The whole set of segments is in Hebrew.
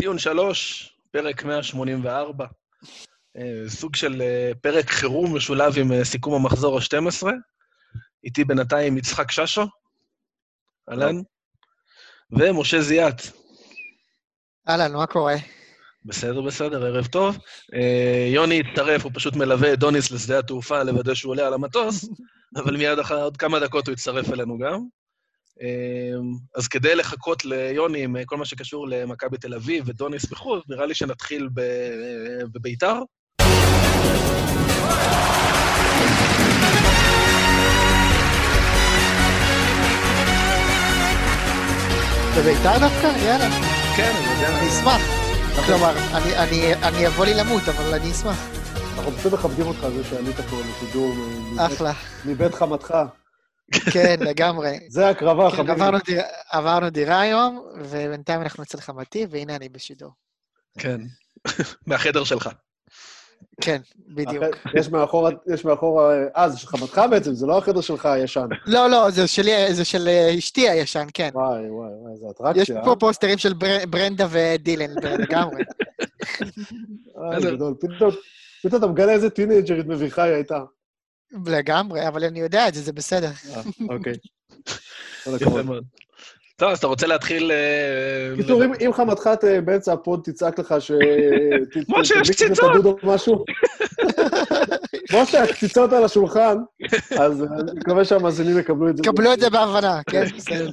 ציון שלוש, פרק 184. אה, סוג של אה, פרק חירום משולב עם אה, סיכום המחזור ה-12. איתי בינתיים יצחק ששו, אהלן, ומשה זיאת. אהלן, מה קורה? בסדר, בסדר, ערב טוב. יוני הצטרף, הוא פשוט מלווה את דוניס לשדה התעופה לוודא שהוא עולה על המטוס, אבל מיד אחר עוד כמה דקות הוא יצטרף אלינו גם. אה, אז כדי לחכות ליוני עם כל מה שקשור למכבי תל אביב ודוניס בחו"ל, נראה לי שנתחיל ב- בביתר. בביתר דווקא? יאללה, כן, אני יודע. אני אשמח. כלומר, אני- אני- אני יבוא לי למות, אבל אני אשמח. אנחנו פשוט מכבדים אותך על זה שעלית פה לשידור אחלה. מבית חמתך. כן, לגמרי. זה הקרבה, כן, חביבי. עברנו דירה- עברנו דירה היום, ובינתיים אנחנו אצל חמתי, והנה אני בשידור. כן, מהחדר שלך. כן, בדיוק. יש מאחורה, יש מאחורה, אה, זה של חמתך בעצם, זה לא החדר שלך הישן. לא, לא, זה שלי, זה של אה, אשתי הישן, כן. וואי, וואי, וואי, איזה יש אטרקציה. פה פוסטרים של בר- ברנדה ודילן, לגמרי. אה, אה, גדול. פתאום אתה מגלה איזה טינג'רית מביכה היא הייתה. לגמרי, אבל אני יודע את זה, זה בסדר. אה, אוקיי. טוב, אז אתה רוצה להתחיל... אה, קיצור, אם- חמתך באמצע הפוד תצעק לך ש... משה, יש קציצות. או משהו, משה, הקציצות על השולחן, אז אני מקווה שהמאזינים יקבלו את זה. קבלו את זה בהבנה, כן, בסדר.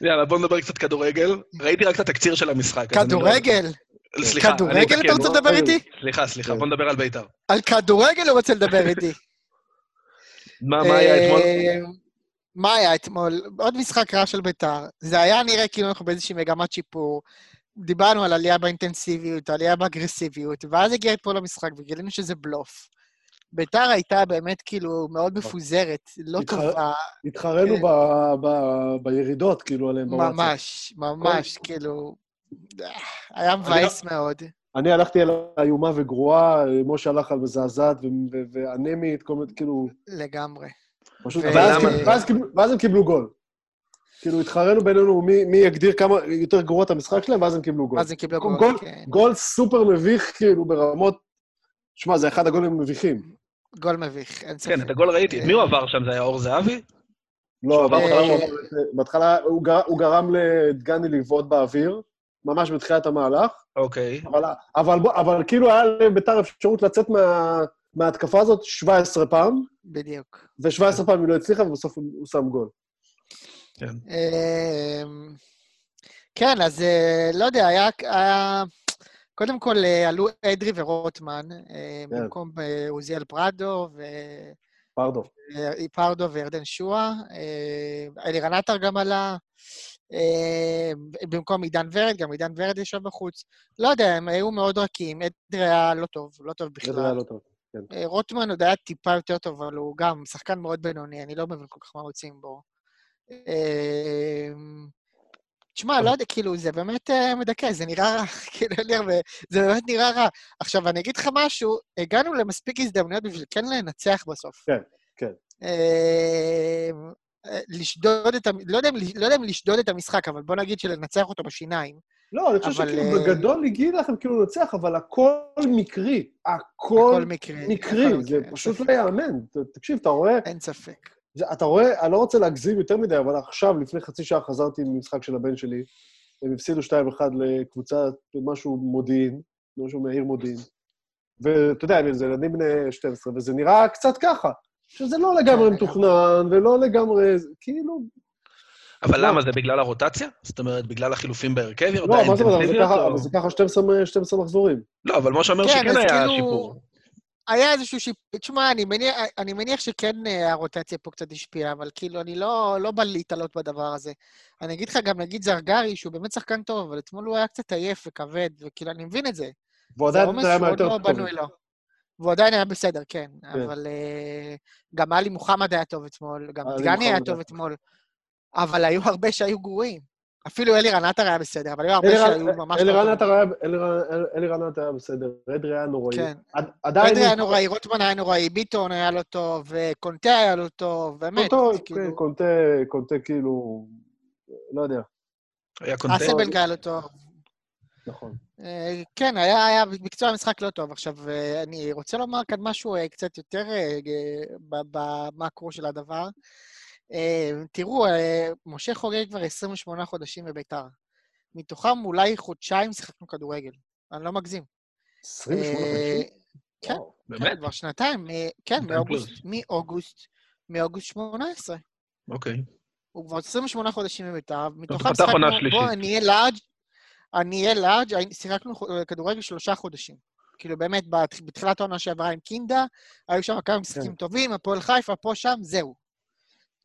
יאללה, בוא נדבר קצת כדורגל. ראיתי רק את התקציר של המשחק. לא- כדורגל? סליחה, כדורגל. אתה רוצה לדבר איתי? סליחה, סליחה. בוא נדבר על בית"ר. על כדורגל הוא רוצה לדבר איתי. מה מה היה אתמול? אה, מה היה אתמול? עוד משחק רע של ביתר. זה היה נראה כאילו אנחנו באיזושהי מגמת שיפור. דיברנו על עלייה באינטנסיביות, עלייה באגרסיביות, ואז הגיע אתמול למשחק וגילינו שזה בלוף. ביתר הייתה באמת כאילו מאוד מפוזרת, לא טובה, התחרנו כן. בירידות, כאילו, עליהם בוואטסאפ. ממש, ממש, כאילו... היה מבאס מאוד. אני הלכתי על איומה וגרועה, משה הלך על מזעזעת ו- ו- ואנמית, כל מיני, כאילו, לגמרי. פשוט... ו- ואז ואז ואז הם קיבלו גול. כאילו, התחרנו בינינו מי מי יגדיר כמה יותר גרוע את המשחק שלהם, ואז הם קיבלו גול. אז הם קיבלו גול, גול, כן. גול סופר מביך, כאילו, ברמות... שמע, זה אחד הגולים המביכים. גול מביך, אין ספק. כן, את הגול ראיתי. מי הוא עבר שם? זה היה אור זהבי? לא, בהתחלה אה, בהתחלה הוא גרם לדגני לבעוט באוויר, ממש בתחילת המהלך, אוקיי. אבל, אבל, בוא- אבל כאילו היה לביתר אפשרות לצאת מה, מההתקפה הזאת 17 פעם, בדיוק. ו-17 פעם היא לא הצליחה, ובסוף הוא, הוא שם גול. כן. אמ, כן, אז אה, לא יודע, היה... היה... קודם כל, אה, עלו אדרי ורוטמן, אה, כן. במקום עוזיאל פרדו פרדו. ופרדו וירדן שואה. אה, אלירן עטר גם עלה, במקום עידן ורד, גם עידן ורד ישב בחוץ. לא יודע, הם היו מאוד רכים, אדרי היה לא טוב, לא טוב זה היה בכלל. לא טוב. אה, רוטמן עוד היה טיפה יותר טוב, אבל הוא גם שחקן מאוד בינוני, אני לא מבין כל כך מה רוצים בו. אמ, תשמע, לא יודע, כאילו, זה באמת אה, מדכא, זה נראה רע, כאילו, אין לי הרבה... זה באמת נראה רע. עכשיו, אני אגיד לך משהו, הגענו למספיק הזדמנויות בשביל כן לנצח בסוף. כן, כן. לשדוד את. לא יודע לא יודע אם לשדוד את המשחק, אבל בוא נגיד שלנצח אותו בשיניים. לא, אני חושב אבל, שכאילו אה, בגדול הגיע לכם כאילו לנצח, אבל הכל מקרי. הכל הכל מקרי. מקרי, הכל זה מקרי, אין פשוט. לא ייאמן. תקשיב, אתה רואה, אין ספק. זה, אתה רואה, אני לא רוצה להגזים יותר מדי, אבל עכשיו, לפני חצי שעה חזרתי ממשחק של הבן שלי, הם הפסידו 2-1 לקבוצה, משהו מודיעין, משהו מהעיר מודיעין. ואתה יודע, זה ילדים בני 12, וזה נראה קצת ככה. שזה לא לגמרי מתוכנן, ולא לגמרי, זה- כאילו... אבל לא. למה, זה בגלל הרוטציה? זאת אומרת, בגלל החילופים בהרכב לא, מה זאת אומרת, אבל זה אבל זה ככה 12 12 מחזורים. לא, אבל משה אומר כן, שכן אז היה כאילו- שיפור. היה איזשהו שיפ... תשמע, אני מניח, אני מניח שכן אה, הרוטציה פה קצת השפיעה, אבל כאילו, אני לא, לא בא להתעלות בדבר הזה. אני אגיד לך גם, נגיד זרגרי, שהוא באמת שחקן טוב, אבל אתמול הוא היה קצת עייף וכבד, וכאילו, אני מבין את זה. והוא זה עדיין עומס היה שהוא עוד לא. בנוי לו. והוא עדיין היה בסדר, כן. כן. אבל אה, גם עלי מוחמד היה טוב אתמול, גם דגני היה טוב אתמול. אבל היו הרבה שהיו גרועים. אפילו אלירן עטר היה בסדר, אבל היו הרבה שהיו ממש לא אלירן טובים. עטר היה- בסדר, אדרי היה נוראי. כן. עד- עדיין... אדרי היה נוראי, רוטמן היה נוראי, ביטון היה לא טוב, וקונטה היה לא טוב, באמת. קונטה, כאילו, כן, קונטה, קונטה כאילו... לא יודע. היה קונטנט. אסלבנג היה לא טוב. נכון. אה, כן, היה, היה מקצוע המשחק לא טוב. עכשיו, אה, אני רוצה לומר כאן משהו אה, קצת יותר במקרו של הדבר. תראו, משה חוגג כבר 28 חודשים בביתר. מתוכם אולי חודשיים שיחקנו כדורגל. אני לא מגזים. 28 אה, חודשים? כן. באמת? כן, כבר שנתיים. כן, מאוגוסט. מאוגוסט, מאוגוסט 18. אוקיי. הוא כבר 28 חודשים בביתר, מתוכם פתח שיחקנו, עונה שלישית. בוא, אני אהיה לארג', אני אהיה לארג', שיחקנו כדורגל שלושה חודשים. כאילו, באמת, בת- בתחילת העונה שעברה עם קינדה, היו שם כמה משחקים טובים, הפועל חיפה, פה, שם, זהו.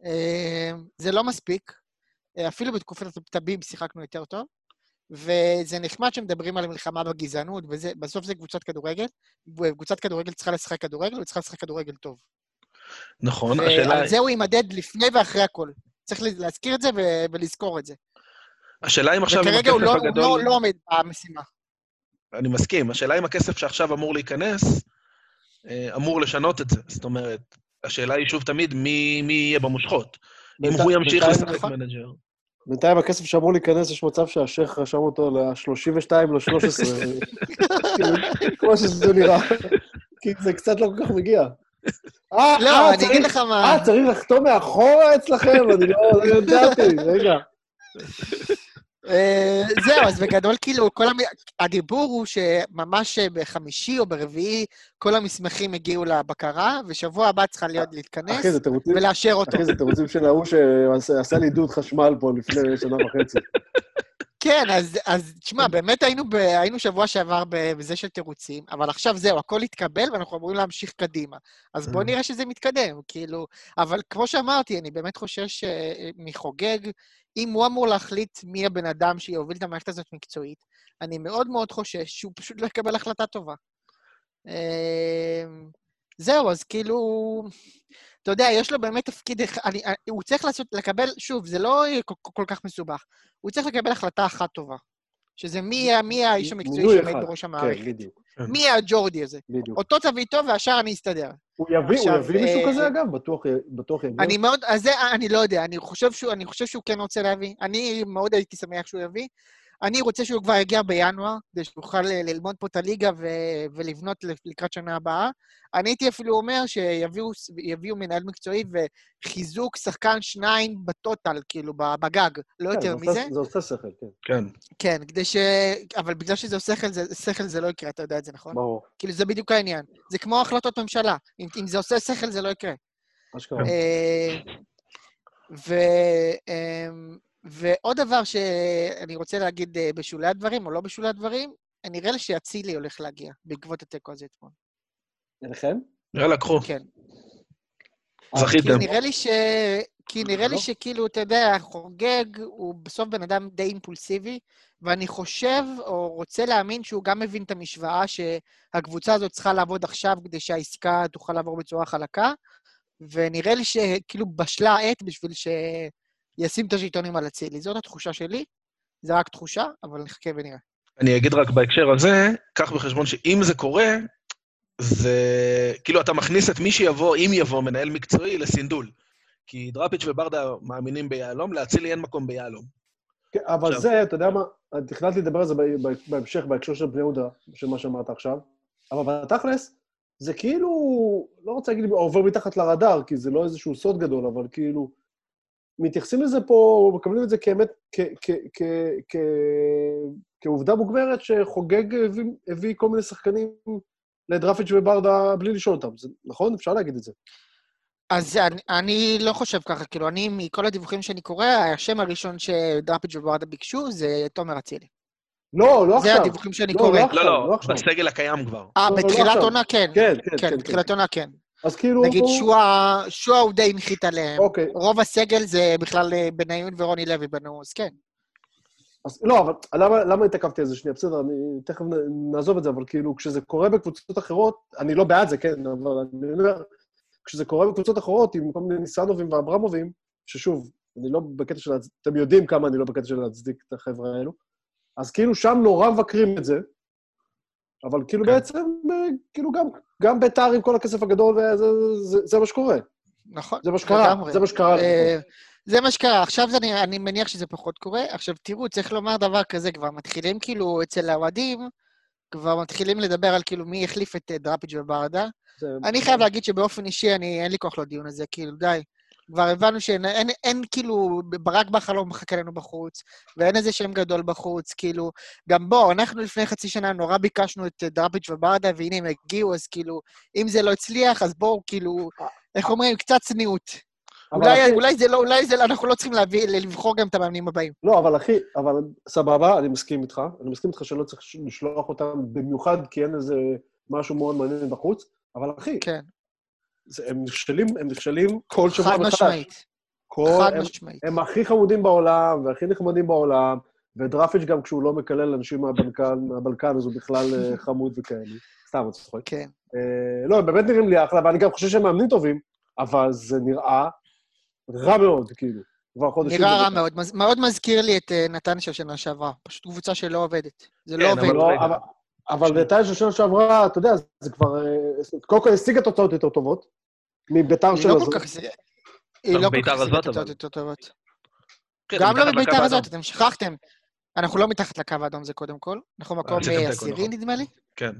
אה, זה לא מספיק. אה, אפילו בתקופת הטביב שיחקנו יותר טוב, וזה נחמד שמדברים על מלחמה בגזענות, ובסוף זה קבוצת כדורגל, וקבוצת כדורגל צריכה לשחק כדורגל, וצריכה לשחק כדורגל טוב. נכון, השאלה... ועל זה הוא יימדד לפני ואחרי הכל. צריך להזכיר את זה ולזכור את זה. השאלה אם עכשיו וכרגע הוא לא, הגדול... לא, לא עומד במשימה. אני מסכים. השאלה אם הכסף שעכשיו אמור להיכנס, אה, אמור לשנות את זה. זאת אומרת, השאלה היא שוב תמיד מי מי יהיה במושכות. אם הוא ימשיך לשחק נכון. manager. בינתיים הכסף שאמור להיכנס, יש מצב שהשייח רשם אותו ל-32, ל-13. כמו שזה נראה. כי זה קצת לא כל כך מגיע. אה, לא, אה, אני צריך- אגיד לך מה... אה, צריך לחתום מאחורה אצלכם? אני לא לא ידעתי, רגע. אה, זהו, אז בגדול, כאילו, כל המ... הדיבור הוא שממש בחמישי או ברביעי, כל המסמכים הגיעו לבקרה, ושבוע הבא צריכה להיות להתכנס אחי, זה תירוצים, ולאשר אותו. אחי, זה תירוצים של ההוא שעשה לי דוד חשמל פה לפני שנה וחצי. כן, אז, אז תשמע, באמת היינו, ב, היינו שבוע שעבר בזה של תירוצים, אבל עכשיו זהו, הכל התקבל ואנחנו אמורים להמשיך קדימה. אז בואו נראה שזה מתקדם, כאילו... אבל כמו שאמרתי, אני באמת חושש אה, מחוגג, אם הוא אמור להחליט מי הבן אדם שיוביל את המערכת הזאת מקצועית, אני מאוד מאוד חושש שהוא פשוט לא יקבל החלטה טובה. אה, זהו, אז כאילו... אתה יודע, יש לו באמת תפקיד, אני, אני- הוא צריך לעשות, לקבל, שוב, זה לא כל, כל כך מסובך. הוא צריך לקבל החלטה אחת טובה. שזה מי יהיה- מי האיש המקצועי שעומד. בראש כן, המערכת. בדיוק, מי יהיה הג'ורדי הזה? בדיוק. אותו תביא איתו והשאר אני אסתדר. הוא יביא, הוא עכשיו, יביא מישהו אה, כזה, אגב? בטוח בטוח יביא. אני מאוד, אז זה, אני לא יודע, אני חושב שהוא, אני חושב שהוא כן רוצה להביא. אני מאוד הייתי שמח שהוא יביא. אני רוצה שהוא כבר יגיע בינואר, כדי שהוא יוכל ל- ללמוד פה את הליגה ו- ולבנות לקראת שנה הבאה. אני הייתי אפילו אומר שיביאו מנהל מקצועי וחיזוק שחקן שניים בטוטל, כאילו, בגג, לא כן, יותר זה מזה. עושה- זה עושה שכל, כן, כן. כן, כדי ש... אבל בגלל שזה שכל, זה, שכל זה לא יקרה, אתה יודע את זה, נכון? ברור. כאילו, זה בדיוק העניין. זה כמו החלטות ממשלה. אם, אם זה עושה שכל, זה לא יקרה. אשכרה. אה, ו, אמ, ועוד דבר שאני רוצה להגיד אה, בשולי הדברים, או לא בשולי הדברים, נראה לי שאצילי הולך להגיע בעקבות התיקו הזה אתמול. אליכם? יאללה, קחו. כן. זכיתם. כי נראה לי ש... כי נראה לי לא. שכאילו, אתה יודע, חוגג הוא בסוף בן אדם די אימפולסיבי, ואני חושב, או רוצה להאמין, שהוא גם מבין את המשוואה שהקבוצה הזאת צריכה לעבוד עכשיו כדי שהעסקה תוכל לעבור בצורה חלקה, ונראה לי שכאילו בשלה העת בשביל שישים את השלטונים על אצילי. זאת התחושה שלי, זה רק תחושה, אבל נחכה ונראה. אני אגיד רק בהקשר הזה, קח בחשבון שאם זה קורה, זה... כאילו, אתה מכניס את מי שיבוא, אם יבוא מנהל מקצועי, לסינדול. כי דראפיץ' וברדה מאמינים ביהלום, לאצילי אין מקום ביהלום. כן, אבל עכשיו- זה, אתה יודע מה, תכננתי לדבר על זה בהמשך, בהקשר של בני יהודה, של מה שאמרת עכשיו, אבל בתכלס, זה כאילו, לא רוצה להגיד עובר מתחת לרדאר, כי זה לא איזשהו סוד גדול, אבל כאילו, מתייחסים לזה פה, מקבלים את זה כאמת, כ- כ- כ- כ- כעובדה מוגמרת שחוגג הביא, הביא כל מיני שחקנים לדרפיץ' וברדה בלי לשאול אותם. זה נכון? אפשר להגיד את זה. אז אני, אני לא חושב ככה, כאילו, אני, מכל הדיווחים שאני קורא, השם הראשון שדראפיץ' וברדה ביקשו זה תומר אצילי. לא, לא זה עכשיו. הדיווחים שאני לא, קורא. לא לא, לא, לא. בסגל הקיים כבר. אה, לא, לא בתחילת. עונה כן. כן, כן, כן, כן. בתחילת עונה כן. אז כאילו... נגיד שועה, שועה הוא די הנחית עליהם. אוקיי. רוב הסגל זה בכלל אה, בניון ורוני לוי בנו, אז כן. אז לא, אבל למה, למה התעכבתי על זה שנייה? בסדר, אני תכף נעזוב את זה, אבל כאילו, כשזה קורה בקבוצות אחרות, אני לא בעד זה, כן, אבל אני אומר, כשזה קורה בקבוצות אחרות, עם כל מיני ניסנובים ואברמובים, ששוב, אני לא בקטע של... אתם יודעים כמה אני לא בקטע של להצדיק את החבר'ה האלו, אז כאילו שם נורא מבקרים את זה, אבל כאילו כן. בעצם, אה, כאילו גם, גם ביתר עם כל הכסף הגדול, וזה, זה, זה מה שקורה. נכון. זה מה שקרה. זה מה שקרה. אה, זה מה שקרה. עכשיו זה, אני, אני מניח שזה פחות קורה. עכשיו, תראו, צריך לומר דבר כזה, כבר מתחילים כאילו אצל האוהדים, כבר מתחילים לדבר על כאילו מי החליף את אה, דראפיץ' וברדה. זה- אני חייב להגיד שבאופן אישי, אני, אין לי כוח לדיון הזה, כאילו, די. כבר הבנו שאין אין, אין, כאילו, ברק בכר לא מחכה לנו בחוץ, ואין איזה שם גדול בחוץ, כאילו, גם בוא, אנחנו לפני חצי שנה נורא ביקשנו את אה, דראפיץ' וברדה, והנה הם הגיעו, אז כאילו, אם זה לא הצליח, אז בואו, כאילו, איך אומרים, קצת צניעות. אולי, אחי- אולי זה לא, אולי זה, לא- אנחנו לא צריכים להביא, לבחור גם את המאמנים הבאים. לא, אבל אחי, אבל סבבה, אני מסכים איתך. אני מסכים איתך שלא צריך לשלוח אותם במיוחד כי אין איזה משהו מאוד מעניין בחוץ, אבל אחי, כן, זה, הם נכשלים, הם נכשלים כל שבוע חד מחדש. משמעית. כל, חד הם, משמעית. הם הכי חמודים בעולם, והכי נחמדים בעולם, ודרפיץ' גם כשהוא לא מקלל אנשים מהבלקן, מהבלקן אז הוא בכלל אה, חמוד וכאלה. סתם, אני צוחק. כן. אה, לא, הם באמת נראים לי אחלה, ואני גם חושב שהם מאמנים טובים, אבל זה נראה רע מאוד, כאילו. כבר חודשים. נראה רע. מאוד. מז- מאוד מזכיר לי את אה, נתניה של שנה שעברה. פשוט קבוצה שלא עובדת. זה לא כן, עובד. אבל לא. אבל- אבל נתניה של שנה שעברה, אתה יודע, זה כבר... אה, קודם כל השיגה תוצאות יותר טובות, מביתר היא של לא הזאת. היא לא כל בית"ר כך אבל. תוצאות יותר טובות. כן, גם לא בביתר לקו הזאת. אתם שכחתם. אנחנו לא מתחת לקו האדום, זה קודם כל. אנחנו מקום עשיתם אה, עשירי. נדמה לי. כן.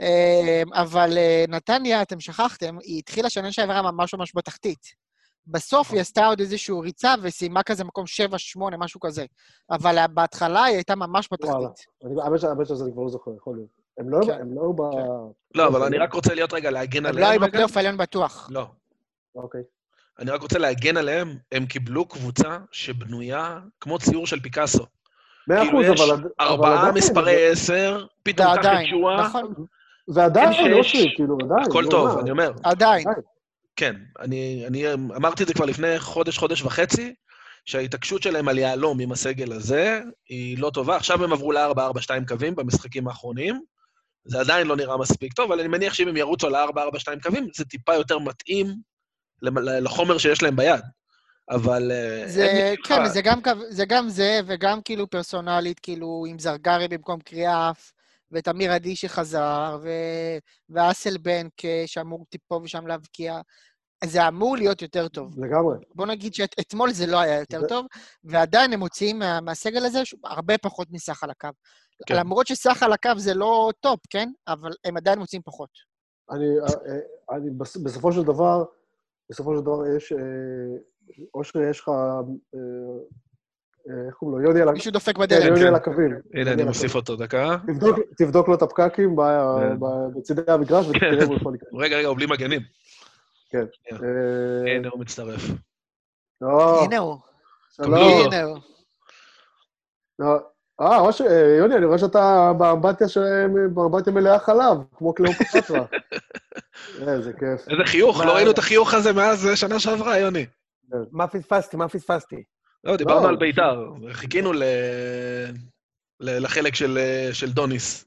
אה, אבל אה, נתניה, אתם שכחתם, היא התחילה שנה שעברה ממש ממש בתחתית. בסוף היא עשתה עוד איזושהי ריצה וסיימה כזה מקום 7-8, משהו כזה. אבל בהתחלה היא הייתה ממש וואלה. בתחתית. אני- האמת שזה אני כבר לא זוכר, יכול להיות. הם לא כן. הם לא ב... כן. לא, אבל. אני רק רוצה להיות רגע, להגן הם לא היו עליהם רגע. בפלייאוף העליון בטוח. לא. אוקיי. אני רק רוצה להגן עליהם, הם קיבלו קבוצה שבנויה כמו ציור של פיקאסו. מאה כאילו אחוז, יש אבל... עד- אבל ארבעה עדיין, מספרי עשר, פתאום קח את ועדיין, שואה, נכון, ועדיין, לא שש. שלי, כאילו, עדיין. הכל טוב? אני אומר. עדיין. כן, אני, אני אמרתי את זה כבר לפני חודש, חודש וחצי, שההתעקשות שלהם על יהלום עם הסגל הזה היא לא טובה. עכשיו הם עברו ל-4-4-2 קווים במשחקים האחרונים. זה עדיין לא נראה מספיק טוב, אבל אני מניח שאם הם ירוצו ל-4-4-2 קווים, זה טיפה יותר מתאים לחומר שיש להם ביד. אבל... אה, זה, כן. זה גם, זה גם זה, וגם כאילו פרסונלית, כאילו עם זרגרי במקום קריאף, ואת אמיר עדי שחזר, ו... ואסלבנק שאמור טיפה ושם להבקיע. זה אמור להיות יותר טוב. לגמרי. בוא נגיד שאתמול זה לא היה יותר זה- טוב, ועדיין הם מוציאים מה, מהסגל הזה הרבה פחות מסך על הקו. כן. למרות שסך על הקו זה לא טופ, כן? אבל הם עדיין מוציאים פחות. אני, אה, אה, אני, בס- בסופו של דבר, בסופו של דבר יש, אה, או שיש לך, איך קוראים לו? יוני על מישהו דופק כן, בדלת. יוני כן. על הקווים. הנה, יוני אני מוסיף אותו דקה. הקווים. תבדוק- לו את הפקקים כן. ב- בצידי המגרש ותראה אם הוא יכול להיכנס. רגע, רגע, הוא בלי מגנים. אה, הנה, הוא מצטרף. לא, הנה הוא, שלום. הנה הוא. לא. אה, אה, יוני, אני רואה שאתה באמבטיה שלהם, באמבטיה מלאה חלב, כמו קליאופטרה. איזה כיף. איזה חיוך, לא ראינו את החיוך הזה מאז אה, שנה שעברה, יוני. מה פספסתי? מה פספסתי? לא, דיברנו לא. על בית"ר. חיכינו ל... ל- לחלק של, של דוניס.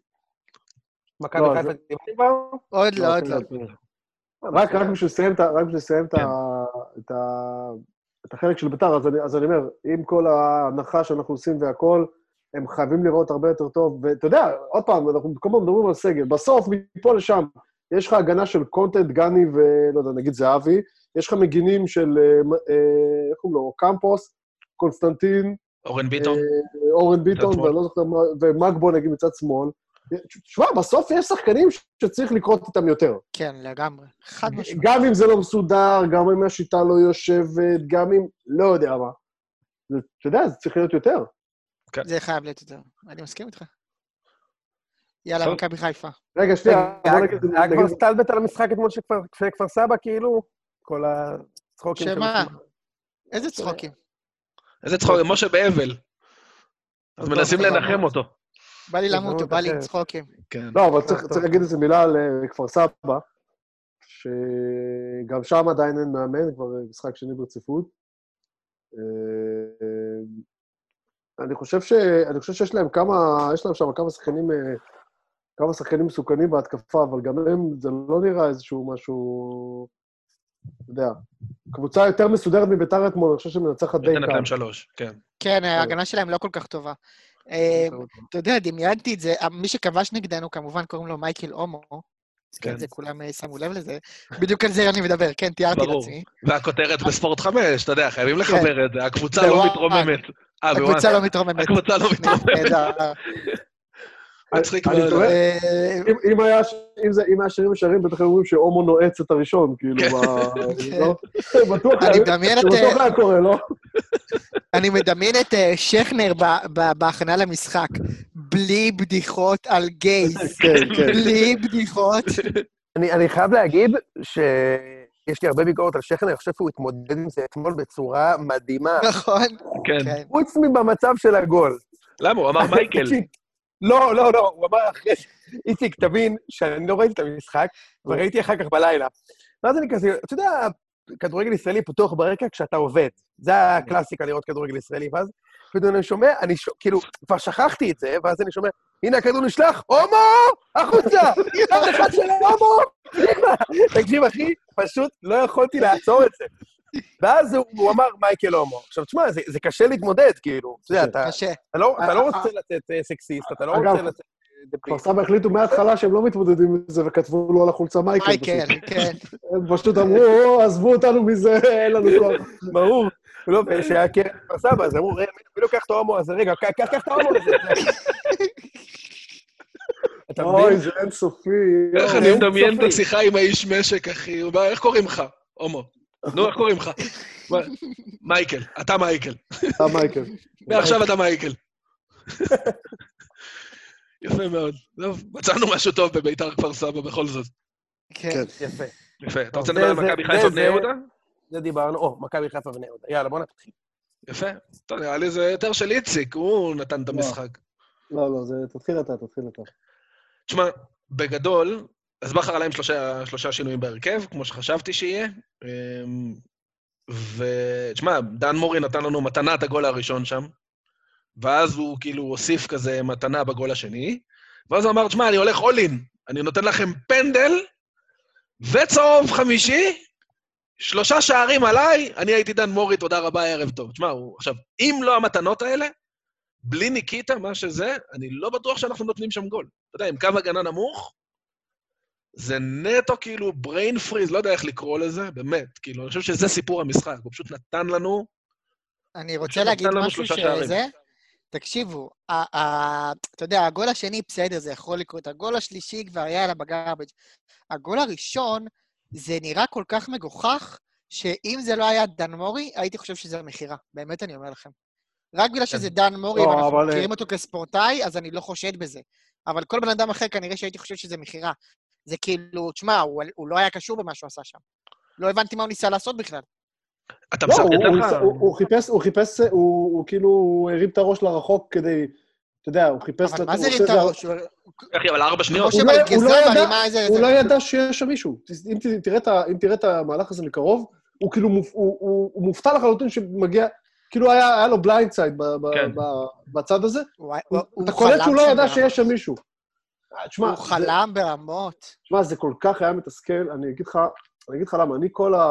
מכבי לא, חיפה זה- דיברתי כבר? עוד לא, עוד כן, לא. רק בשביל לסיים את החלק של בית"ר, אז אני- אז אני אומר, עם כל ההנחה שאנחנו עושים והכול, הם חייבים לראות הרבה יותר טוב. ואתה יודע, עוד פעם, אנחנו כל הזמן מדברים על סגל. בסוף, מפה לשם, יש לך הגנה של קונטנט, גני ולא יודע, נגיד זהבי, יש לך מגינים של, אה, אה, איך קוראים לו, קמפוס, קונסטנטין, אורן ביטון. אה, אורן ביטון. ואני לא זוכר מה, ומגבו נגיד מצד שמאל. תשמע, בסוף יש שחקנים שצריך לקרות איתם יותר. כן, לגמרי. חד משמעית. גם אם זה לא מסודר, גם אם השיטה לא יושבת, גם אם... לא יודע מה. אתה יודע, זה צריך להיות יותר. זה חייב להיות יותר. אני מסכים איתך. יאללה. מכבי חיפה. רגע, שנייה, היה. היה כבר סטלבט על המשחק אתמול של כפר- סבא, כאילו? כל הצחוקים שמה? איזה צחוקים. איזה צחוק, משה באבל. אז מנסים לנחם. אותו. בא לי טוב, למות, בא לי. צחוקים. כן. לא, אבל צריך. להגיד איזה מילה על אה, כפר סבא, שגם שם עדיין אין מאמן, כבר אה, משחק שני ברציפות. אה, אני חושב ש... אני חושב שיש להם כמה... יש להם שם כמה שחקנים... כמה שחקנים מסוכנים בהתקפה, אבל גם הם, זה לא נראה איזשהו משהו... אתה יודע, קבוצה יותר מסודרת מביתר אתמול, אני חושב שמנצחת די נותנת קל. להם שלוש, כן. כן, ההגנה שלהם לא כל כך טובה. אה, אתה יודע, דמיינתי את זה, מי שכבש נגדנו, כמובן קוראים לו מייקל הומו, כן, כן. זה כולם אה, שמו לב לזה. בדיוק על זה אני מדבר, כן, תיארתי ברור. לעצמי. והכותרת בספורט 5, אתה יודע, חייבים לחבר את זה, הקבוצה בוואן. לא מתרוממת. אה. הקבוצה לא מתרוממת. הקבוצה לא מתרוממת. מצחיק אני מאוד. אה, אם- אם היה ש- שירים ישרים, בטח היו אומרים שהומו נועץ את הראשון, כאילו, כן. ב- לא? בטוח אני היה- מדמיין את... זה אה, בטוח היה קורה, לא? אני מדמיין את אה, שכנר ב- ב- בהכנה למשחק, בלי בדיחות על גייז. כן, כן. בלי בדיחות. אני, אני חייב להגיד שיש לי הרבה ביקורת על שכנר, אני חושב שהוא התמודד עם זה אתמול בצורה מדהימה. נכון? כן. כן. חוץ מבמצב של הגול. למה? הוא אמר מייקל. לא, לא, לא, הוא אמר אחרי... ש- איציק, תבין שאני לא ראיתי את המשחק, וראיתי אחר כך בלילה. ואז אני כזה, אתה יודע, כדורגל ישראלי פתוח ברקע כשאתה עובד. זה הקלאסיקה לראות כדורגל ישראלי, ואז פתאום אני שומע, אני ש... כאילו, כבר שכחתי את זה, ואז אני שומע, הנה הכדור נשלח, הומו! החוצה! אחד אחד של הומו! תקשיב, אחי, פשוט לא יכולתי לעצור את זה. ואז הוא, הוא אמר מייקל הומו. עכשיו, תשמע, זה, זה קשה להתמודד, כאילו. אתה יודע, אתה, קשה. אתה, לא, אתה לא אה, רוצה לצאת אה, סקסיסט, אתה לא אגב, רוצה אה, דביל. כפר סבא החליטו מההתחלה שהם לא מתמודדים עם זה, וכתבו לו על החולצה מייקל. מייקל, פשוט. כן. הם פשוט אמרו, "או, עזבו אותנו מזה, אין לנו כוח. ברור. לא, ושהיה קרן כפר סבא, אז אמרו, "רגע, מי לוקח את ההומו הזה? רגע, קח את ההומו הזה. אוי? זה אינסופי. איך. אני מדמיין את סופי. השיחה עם האיש משק, אחי? איך קוראים לך? הומו. נו, איך קוראים לך? מייקל, אתה מייקל. אתה מייקל. מעכשיו אתה מייקל. יפה מאוד. טוב, מצאנו משהו טוב בביתר כפר סבא בכל זאת. כן. יפה. יפה. אתה רוצה לדבר על זה- מכבי חיפה בני זה- יהודה? זה דיברנו. או, מכבי חיפה ובני יהודה. יאללה, בוא נתחיל. יפה. טוב, נראה לי זה יותר של איציק, הוא נתן את לא. המשחק. לא, לא, זה... תתחיל אתה, תתחיל אתה. תשמע, בגדול, אז בכר עלה עם שלושה, שלושה שינויים בהרכב, כמו שחשבתי שיהיה. אמ, ותשמע, דן מורי נתן לנו מתנה את הגול הראשון שם, ואז הוא כאילו הוסיף כזה מתנה בגול השני, ואז הוא אמר, תשמע, אני הולך all in, אני נותן לכם פנדל וצהוב חמישי, שלושה שערים עליי, אני הייתי דן מורי, תודה רבה, ערב טוב. תשמע, הוא, עכשיו, אם לא המתנות האלה, בלי ניקיטה, מה שזה, אני לא בטוח שאנחנו נותנים שם גול. אתה יודע, עם קו הגנה נמוך, זה נטו כאילו brain freeze, לא יודע איך לקרוא לזה, באמת. כאילו, אני חושב שזה סיפור המשחק, הוא פשוט נתן לנו... אני רוצה להגיד משהו. שזה... תקשיבו, ה- ה- אתה יודע, הגול השני, בסדר, זה יכול לקרות. הגול השלישי כבר היה עליו בגרבג'. הגול הראשון, זה נראה כל כך מגוחך, שאם זה לא היה דן מורי, הייתי חושב שזה מכירה. באמת אני אומר לכם. רק בגלל שזה דן מורי, לא, ואנחנו אבל- מכירים אותו כספורטאי, אז אני לא חושד בזה. אבל כל בן אדם אחר, כנראה שהייתי חושב שזה מכירה. זה כאילו, תשמע, הוא, הוא לא היה קשור במה שהוא עשה שם. לא הבנתי מה הוא ניסה לעשות בכלל. אתה לא, מסרטט הוא- הוא לך? הוא הוא חיפש, הוא חיפש, הוא הוא כאילו הוא הרים את הראש לרחוק כדי, אתה יודע, הוא חיפש... אבל לת- מה הוא זה עושה ריטה זה- ראש? הוא- אחי, אבל ארבע שניות. הוא לא- הוא לא ידע-. הוא לא ידע שיש שם מישהו. אם תראה את את המהלך הזה מקרוב, הוא כאילו, מופ- הוא- הוא הוא מופתע לחלוטין שמגיע, כאילו היה לו blind side כן. בצד הזה. הוא- הוא- הוא אתה קולט שהוא לא ידע. שיש שם מישהו. אה, תשמע, הוא זה- חלם ברמות. תשמע, זה כל כך היה מתסכל, אני אגיד לך, אני אגיד לך למה, אני כל ה...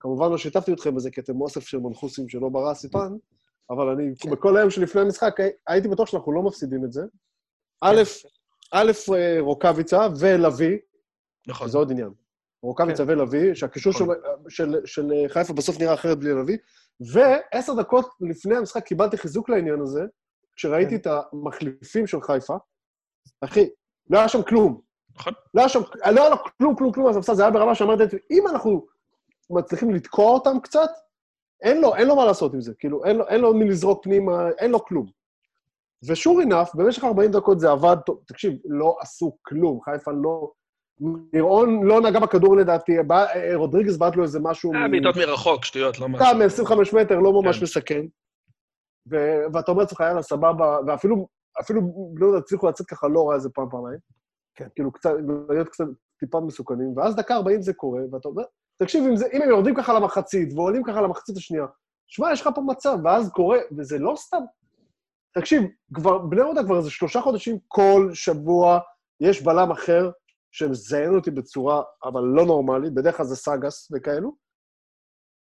כמובן לא שיתפתי אתכם בזה, כי אתם אוסף של מנחוסים שלא ברא סיפן, אבל אני, כן. בכל היום שלפני המשחק, הי- הייתי בטוח שאנחנו לא מפסידים את זה. א', א', אה, רוקאביצה ולוי, נכון. זה עוד עניין. רוקאביצה ולוי, שהקישור של, נכון. של, של חיפה בסוף נראה אחרת בלי לביא, ועשר דקות לפני המשחק קיבלתי חיזוק לעניין הזה, כשראיתי את המחליפים של חיפה. אחי, לא היה שם כלום. נכון. לא היה שם, לא היה לו כלום, כלום, כלום, הספסל, זה היה ברמה שאמרתי, אם אנחנו מצליחים לתקוע אותם קצת, אין לו, אין לו מה לעשות עם זה. כאילו, אין לו, אין לו מי לזרוק פנימה, אין לו כלום. ושור אינף, במשך 40 דקות זה עבד טוב. תקשיב, לא עשו כלום. חיפה לא... נירון לא נגע בכדור לדעתי, בא- אה, רודריגז בעט לו איזה משהו... אה, מ- בעיטות מרחוק, שטויות, לא משהו. סתם מ-25 מטר, לא ממש כן. מסכן. ואתה אומר לעצמך, יאללה, סבבה, ואפילו אפילו בני יהודה הצליחו לצאת ככה לא רע איזה פעם, פעמיים. כן. כאילו, קצת, להיות קצת טיפה מסוכנים, ואז דקה 40 זה קורה, ואתה אומר, תקשיב, אם, זה, אם הם יורדים ככה למחצית, ועולים ככה למחצית השנייה, שמע, יש לך פה מצב, ואז קורה, וזה לא סתם. תקשיב, כבר, בני יהודה כבר איזה שלושה חודשים, כל שבוע יש בלם אחר שמזיין אותי בצורה, אבל לא נורמלית, בדרך כלל זה סאגס וכאלו.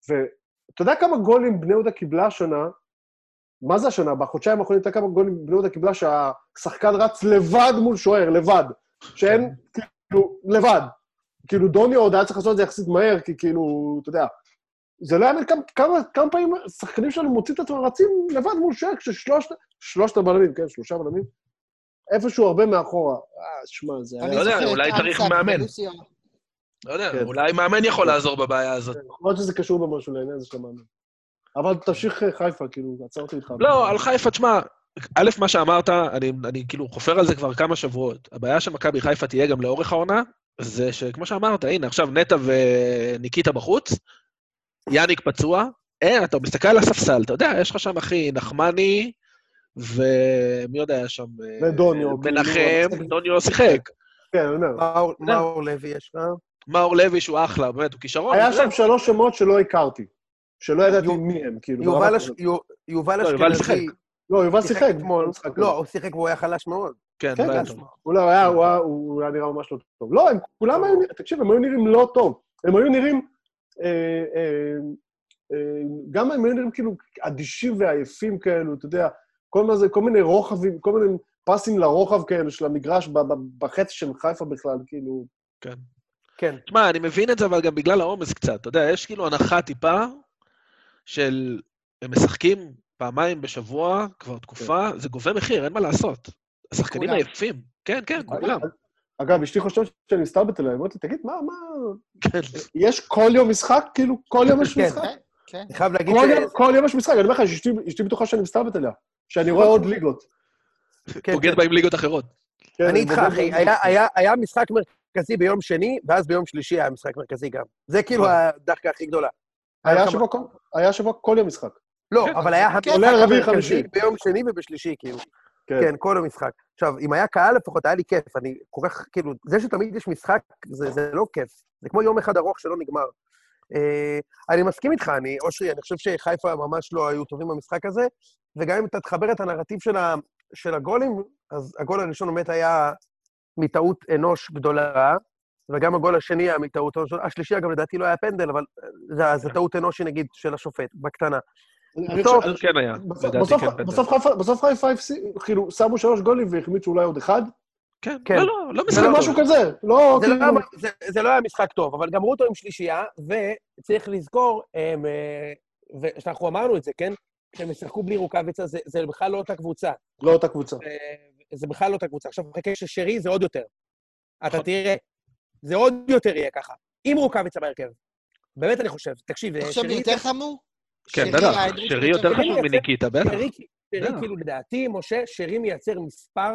ואתה יודע כמה גולים בני יהודה קיבלה השנה? מה זה השנה? בחודשיים האחרונים, יודע כמה גולים בני יהודה קיבלה שהשחקן רץ לבד מול שוער, לבד. שאין, כאילו, לבד. כאילו, דוני עוד היה צריך לעשות את זה יחסית מהר, כי כאילו, אתה יודע, זה לא היה כמה, כמה, כמה פעמים שחקנים שלנו מוצאים את עצמם רצים לבד מול שק, ששלושת שלושת הבלמים, כן, שלושה בלמים, איפשהו הרבה מאחורה. אה, שמע, זה היה... לא יודע, אולי צריך מאמן. לא יודע, כן. אולי מאמן יכול לעזור בבעיה הזאת. יכול להיות שזה קשור במשהו לעניין הזה של המאמן. אבל תמשיך אה, חיפה, כאילו, עצרתי איתך. לא, על חיפה, תשמע, א', מה שאמרת, אני, אני כאילו חופר על זה כבר כמה שבועות. הבעיה של מכבי חיפה תהיה גם לאורך העונה, זה שכמו שאמרת, הנה, עכשיו נטע וניקיטה בחוץ, יאניק פצוע, אין, אתה מסתכל על הספסל, אתה יודע, יש לך שם, אחי, נחמני, ומי יודע, היה שם... אה, ודוניו, מנחם, כאילו, דוניו שיחק. כן, אני אומר. מאור- מאור לוי יש לך? מאור לוי, שהוא אחלה, באמת, הוא כישרון. היה. שם שלוש שמות שלא הכרתי. שלא ידעתי יו- מי הם, כאילו. יובל ברמה אש- כזאת. יו- יובל לא, יובל אשכנזי... שיחק. לא, יובל שיחק. במשחק הזה. לא, הוא שיחק והוא היה חלש מאוד. כן, כן, לא היה כן. טוב. הוא לא היה, הוא היה- הוא היה נראה ממש לא טוב. לא, הם כולם היו, תקשיב, הם היו נראים לא טוב. הם היו נראים, אה, אה, אה, גם הם היו נראים כאילו אדישים ועייפים כאלו, אתה יודע, כל מיני רוחבים, כל מיני פסים לרוחב כאלו של המגרש בחצי של חיפה בכלל, כאילו. כן. תשמע, אני מבין את זה, אבל גם בגלל העומס קצת. אתה יודע, יש כאילו הנחה טיפה של... הם משחקים פעמיים בשבוע, כבר תקופה, זה גובה מחיר, אין מה לעשות. השחקנים כולם. עייפים. כן, כן, כולם. אגב, אשתי חושבת שאני מסתלבט עליה, היא אומרת לי, תגיד, מה, מה... כן. יש כל יום משחק? כאילו, כל יום יש כן. משחק? כן. אני חייב להגיד כל ש... יום- כל יום יש משחק, אני אומר לך, אשתי בטוחה שאני מסתלבט עליה. שאני רואה עוד ליגות. כן, בוגד כן. בה עם ליגות אחרות. כן, אני איתך, אחי. היה- היה- היה משחק מרכזי ביום שני, ואז ביום שלישי היה משחק מרכזי גם. זה כאילו הדחקה הכי גדולה. היה שבוע כל- היה שבוע כל יום משחק. לא, כן. אבל היה עולה על רביעי, חמישי. ביום שני ובשלישי, כאילו. כן. כן, כל המשחק. עכשיו, אם היה קהל לפחות, היה לי כיף. אני כל כך, כאילו, זה שתמיד יש משחק, זה, זה לא כיף. זה כמו יום אחד ארוך שלא נגמר. אה, אני מסכים איתך, אני, אושרי, אני חושב שחיפה ממש לא היו טובים במשחק הזה, וגם אם אתה תחבר את הנרטיב של, ה, של הגולים, אז הגול הראשון באמת היה מטעות אנוש גדולה, וגם הגול השני היה מטעות אנוש, השלישי, אגב, לדעתי לא היה פנדל, אבל זה, זה טעות אנושי, נגיד, של השופט, בקטנה. כן בסוף- כן. בסוף חיפה- כאילו, שמו שלוש גולים והחמיצו אולי עוד אחד. כן, כן. לא, לא, לא זה משחק משהו טוב. כזה, לא זה, לא כאילו... היה, זה, זה לא היה משחק טוב, אבל גמרו אותו עם שלישייה, וצריך לזכור, הם, אה, ושאנחנו אמרנו את זה, כן? כשהם ישחקו בלי רוקאביצה, זה, זה בכלל לא אותה קבוצה. לא אותה קבוצה. אה, זה בכלל לא אותה קבוצה. עכשיו, חכה ששרי זה עוד יותר. אתה נכון. תראה, זה עוד יותר יהיה ככה. עם רוקאביצה בהרכב. באמת אני חושב. תקשיב, אתה אה, חושב שרי... יותר חמור? כן, שרי, בטח, שרי יותר? חשוב מניקיטה, בטח. שרי, שרי. כאילו, לדעתי, משה, שרי מייצר מספר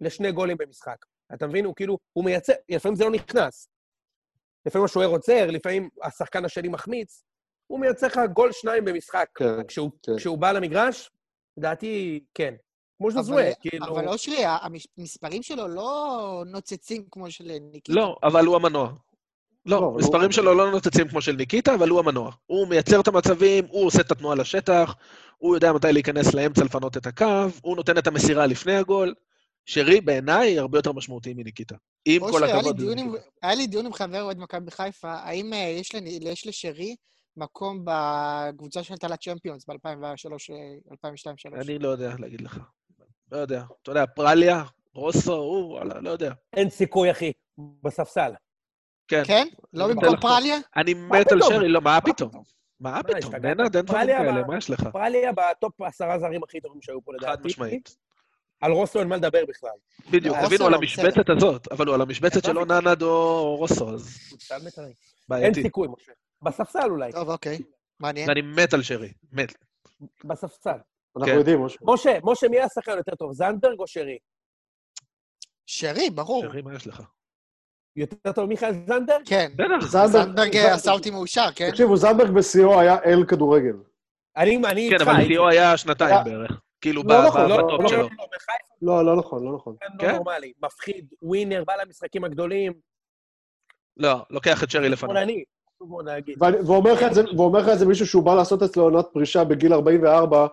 לשני גולים במשחק. אתה מבין? הוא כאילו, הוא מייצר, לפעמים זה לא נכנס. לפעמים השוער עוצר, לפעמים השחקן השני מחמיץ. הוא מייצר לך גול שניים במשחק. כן, כשהוא, כן. כשהוא בא למגרש, לדעתי, כן. כמו אבל- ז'זואה, כאילו... אבל אושרי, המספרים שלו לא נוצצים כמו של ניקיטה. לא, אבל הוא המנוע. לא, לא, אבל מספרים הוא- שלו לא נוצצים כמו של ניקיטה, אבל הוא המנוע. הוא מייצר את המצבים, הוא עושה את התנועה לשטח, הוא יודע מתי להיכנס לאמצע לפנות את הקו, הוא נותן את המסירה לפני הגול. שרי בעיניי הרבה יותר משמעותי מניקיטה. עם כל הכבוד. היה לי דיון עם חבר אוהד מכבי חיפה, האם אה, יש לשרי מקום בקבוצה שעלתה לצ'מפיונס ב-2003-2002-2003? אני לא יודע להגיד לך. לא יודע. אתה יודע, פרליה, רוסו, הוא, וואלה, לא יודע. אין סיכוי, אחי, בספסל. כן. כן? לא במקום. פרליה? אני מת על? שרי, לא, מה מה פתאום? מה פתאום? נהנה, אין דברים כאלה, ב- מה יש לך? פרליה בטופ עשרה זרים הכי טובים שהיו פה, לדעתי. חד משמעית. על רוסו אין מה לדבר בכלל. בדיוק, תבינו על לא, המשבצת הזאת, אבל הוא על המשבצת של או בסדר. ננד או רוסו, אז. אין. סיכוי, משה. בספסל אולי, טוב, אוקיי. מעניין. ואני מת על שרי, מת. בספסל. אנחנו כן. יודעים, משה. משה, משה, מי השחקן יותר טוב, זנדברג או שרי? שרי, ברור. שרי, מה יש לך? יותר טוב מיכאל זנדברג? כן. בטח. זנדברג אה, עשה אותי מאושר, כן? תקשיבו, זנדברג בשיאו היה אל כדורגל. אני אני כן, איתך, אבל הייתי. שיאו היה שנתיים היה- בערך. כאילו, לא נכון, לא, לא, בטופ לא, שלו. לא, לא, לא, לא נכון, לא נכון. כן? לא נורמלי, מפחיד, ווינר, בא למשחקים הגדולים, לא, לוקח את שרי לפניו. חשוב מאוד להגיד. ואומר לך את זה- ואומר לך את זה מישהו שהוא בא לעשות אצלו עונת פרישה בגיל 44,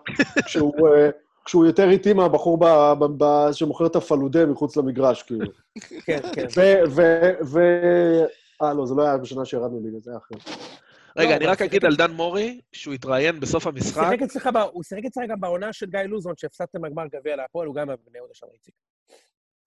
כשהוא, אה, כשהוא יותר איטי מהבחור ב- ב- ב- שמוכר את הפלודה מחוץ למגרש, כאילו. כן, כן. ו... ו... ו... אה, לא, זה לא היה בשנה שירדנו ליגה, זה היה אחר. רגע, לא, אני רק אגיד על דן מורי, שהוא התראיין בסוף המשחק. הוא שיחק אצלך גם בעונה של גיא לוזון, שהפסדתם בגמר גביע להפועל, הוא גם היה בבני יהודה שם, איציק.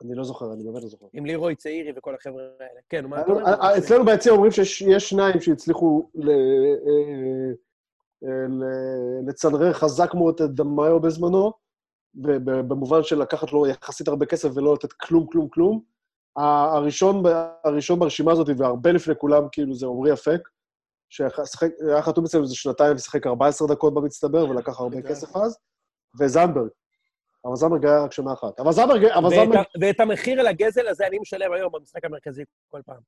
אני לא זוכר, אני באמת לא זוכר. עם לירוי צעירי וכל החבר'ה האלה. כן, מה אתה אה, אומר? אה, אצלנו ביציע אומרים שיש יש שניים שהצליחו ל- אה, ל- לצנרר חזק מאוד את דמאיו בזמנו, במובן של לקחת לו יחסית הרבה כסף ולא לתת כלום, כלום, כלום. הראשון, הראשון ברשימה הזאת, והרבה לפני כולם, כאילו, זה עמרי אפק, שהיה חתום אצלנו איזה שנתיים ושיחק 14 דקות במצטבר ולקח הרבה לגמרי. כסף אז, וזנברג. אבל זנברג היה רק שנה אחת. אבל זנברג... אבל ואת המחיר על הגזל הזה אני משלם היום במשחק המרכזי כל פעם.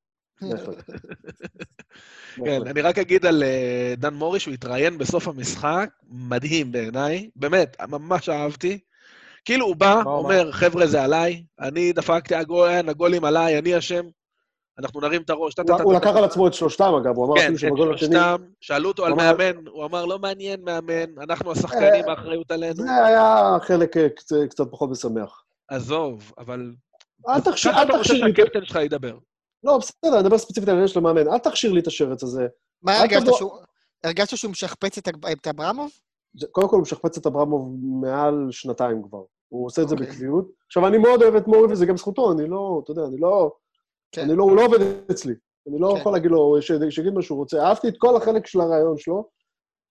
בהחלט. כן. אני רק אגיד על אה, דן מורי שהוא התראיין בסוף המשחק, מדהים בעיניי, באמת, ממש אהבתי. כאילו הוא בא, אומר, חבר'ה, זה עליי, אני דפקתי הגול, הגולים עליי, אני אשם, אנחנו נרים את הראש. הוא- הוא לקח על עצמו את שלושתם, אגב, הוא אמר כן, אפילו את שבגול השני... שלושתם, שאלו אותו על מאמן, הוא אמר, לא מעניין מאמן, אנחנו השחקנים, אה, האחריות עלינו. זה היה חלק אה, קצת- קצת פחות משמח. עזוב, אבל... אל תכשיר, ככה אל אתה רוצה תכשיר לי... את- שהקפטן שלך ידבר. לא, בסדר, אני מדבר ספציפית על העניין של המאמן. אל תכשיר לי את השרץ הזה. מה הרגשת שהוא... הרגשת שהוא משכפץ את את אברמוב? קודם כל, הוא משכפץ את אברמוב מעל שנתיים כבר. הוא עושה את זה אוקיי. בקביעות. עכשיו, אני מאוד אוהב את מורי, וזה גם זכותו, אני לא, אתה יודע, אני לא... כן. אני לא, הוא לא עובד אצלי. אני לא כן. יכול להגיד לו, שיגיד מה שהוא רוצה. אהבתי את כל החלק של הרעיון שלו.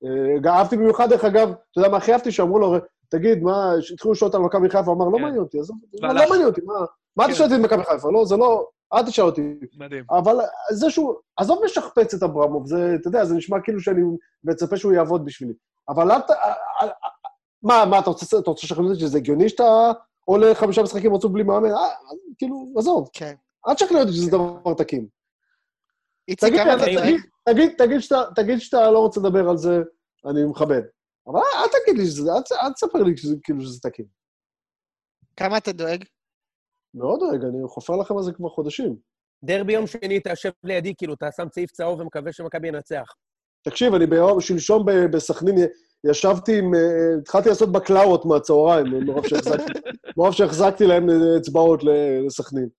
אה, אהבתי במיוחד, דרך אגב, אתה יודע מה הכי אהבתי? שאמרו לו, תגיד, מה, התחילו לשאול אותה על מכבי חיפה, הוא אמר, לא כן. מעניין אותי, עזוב, לא. מעניין אותי, מה מה אתה כן. שואל אותי במכבי חיפה? לא, זה לא, אל תשאל אותי. מדהים. אבל זה שהוא, עזוב לשכפץ את אברמוב, זה, אתה יודע, זה נשמע כאילו שאני מצפה שהוא יעבוד בשבילי. אבל אל ת... אה, מה, מה, אתה רוצה לשכנע אותי שזה הגיוני שאתה עולה חמישה משחקים רצוף בלי מאמן? אה, כאילו, עזוב, כן. אל תשכנע אותי שזה דבר תקין. איציק, תגיד, כמה אתה תגיד, צריך? תגיד, תגיד, שאתה, תגיד שאתה לא רוצה לדבר על זה, אני מכבד. אבל אל תגיד לי שזה, אל, תספר לי שזה, כאילו שזה תקין. כמה אתה דואג? מאוד רגע, אני חופר לכם על זה כבר חודשים. דרבי יום שני, אתה יושב לידי, כאילו, אתה שם צעיף צהוב ומקווה שמכבי ינצח. תקשיב, אני ביום, שלשום ב- בסכנין ישבתי עם... אה, התחלתי לעשות בקלאות מהצהריים, מרוב שהחזקתי, מרוב שהחזקתי להם אה, אצבעות ל- לסכנין.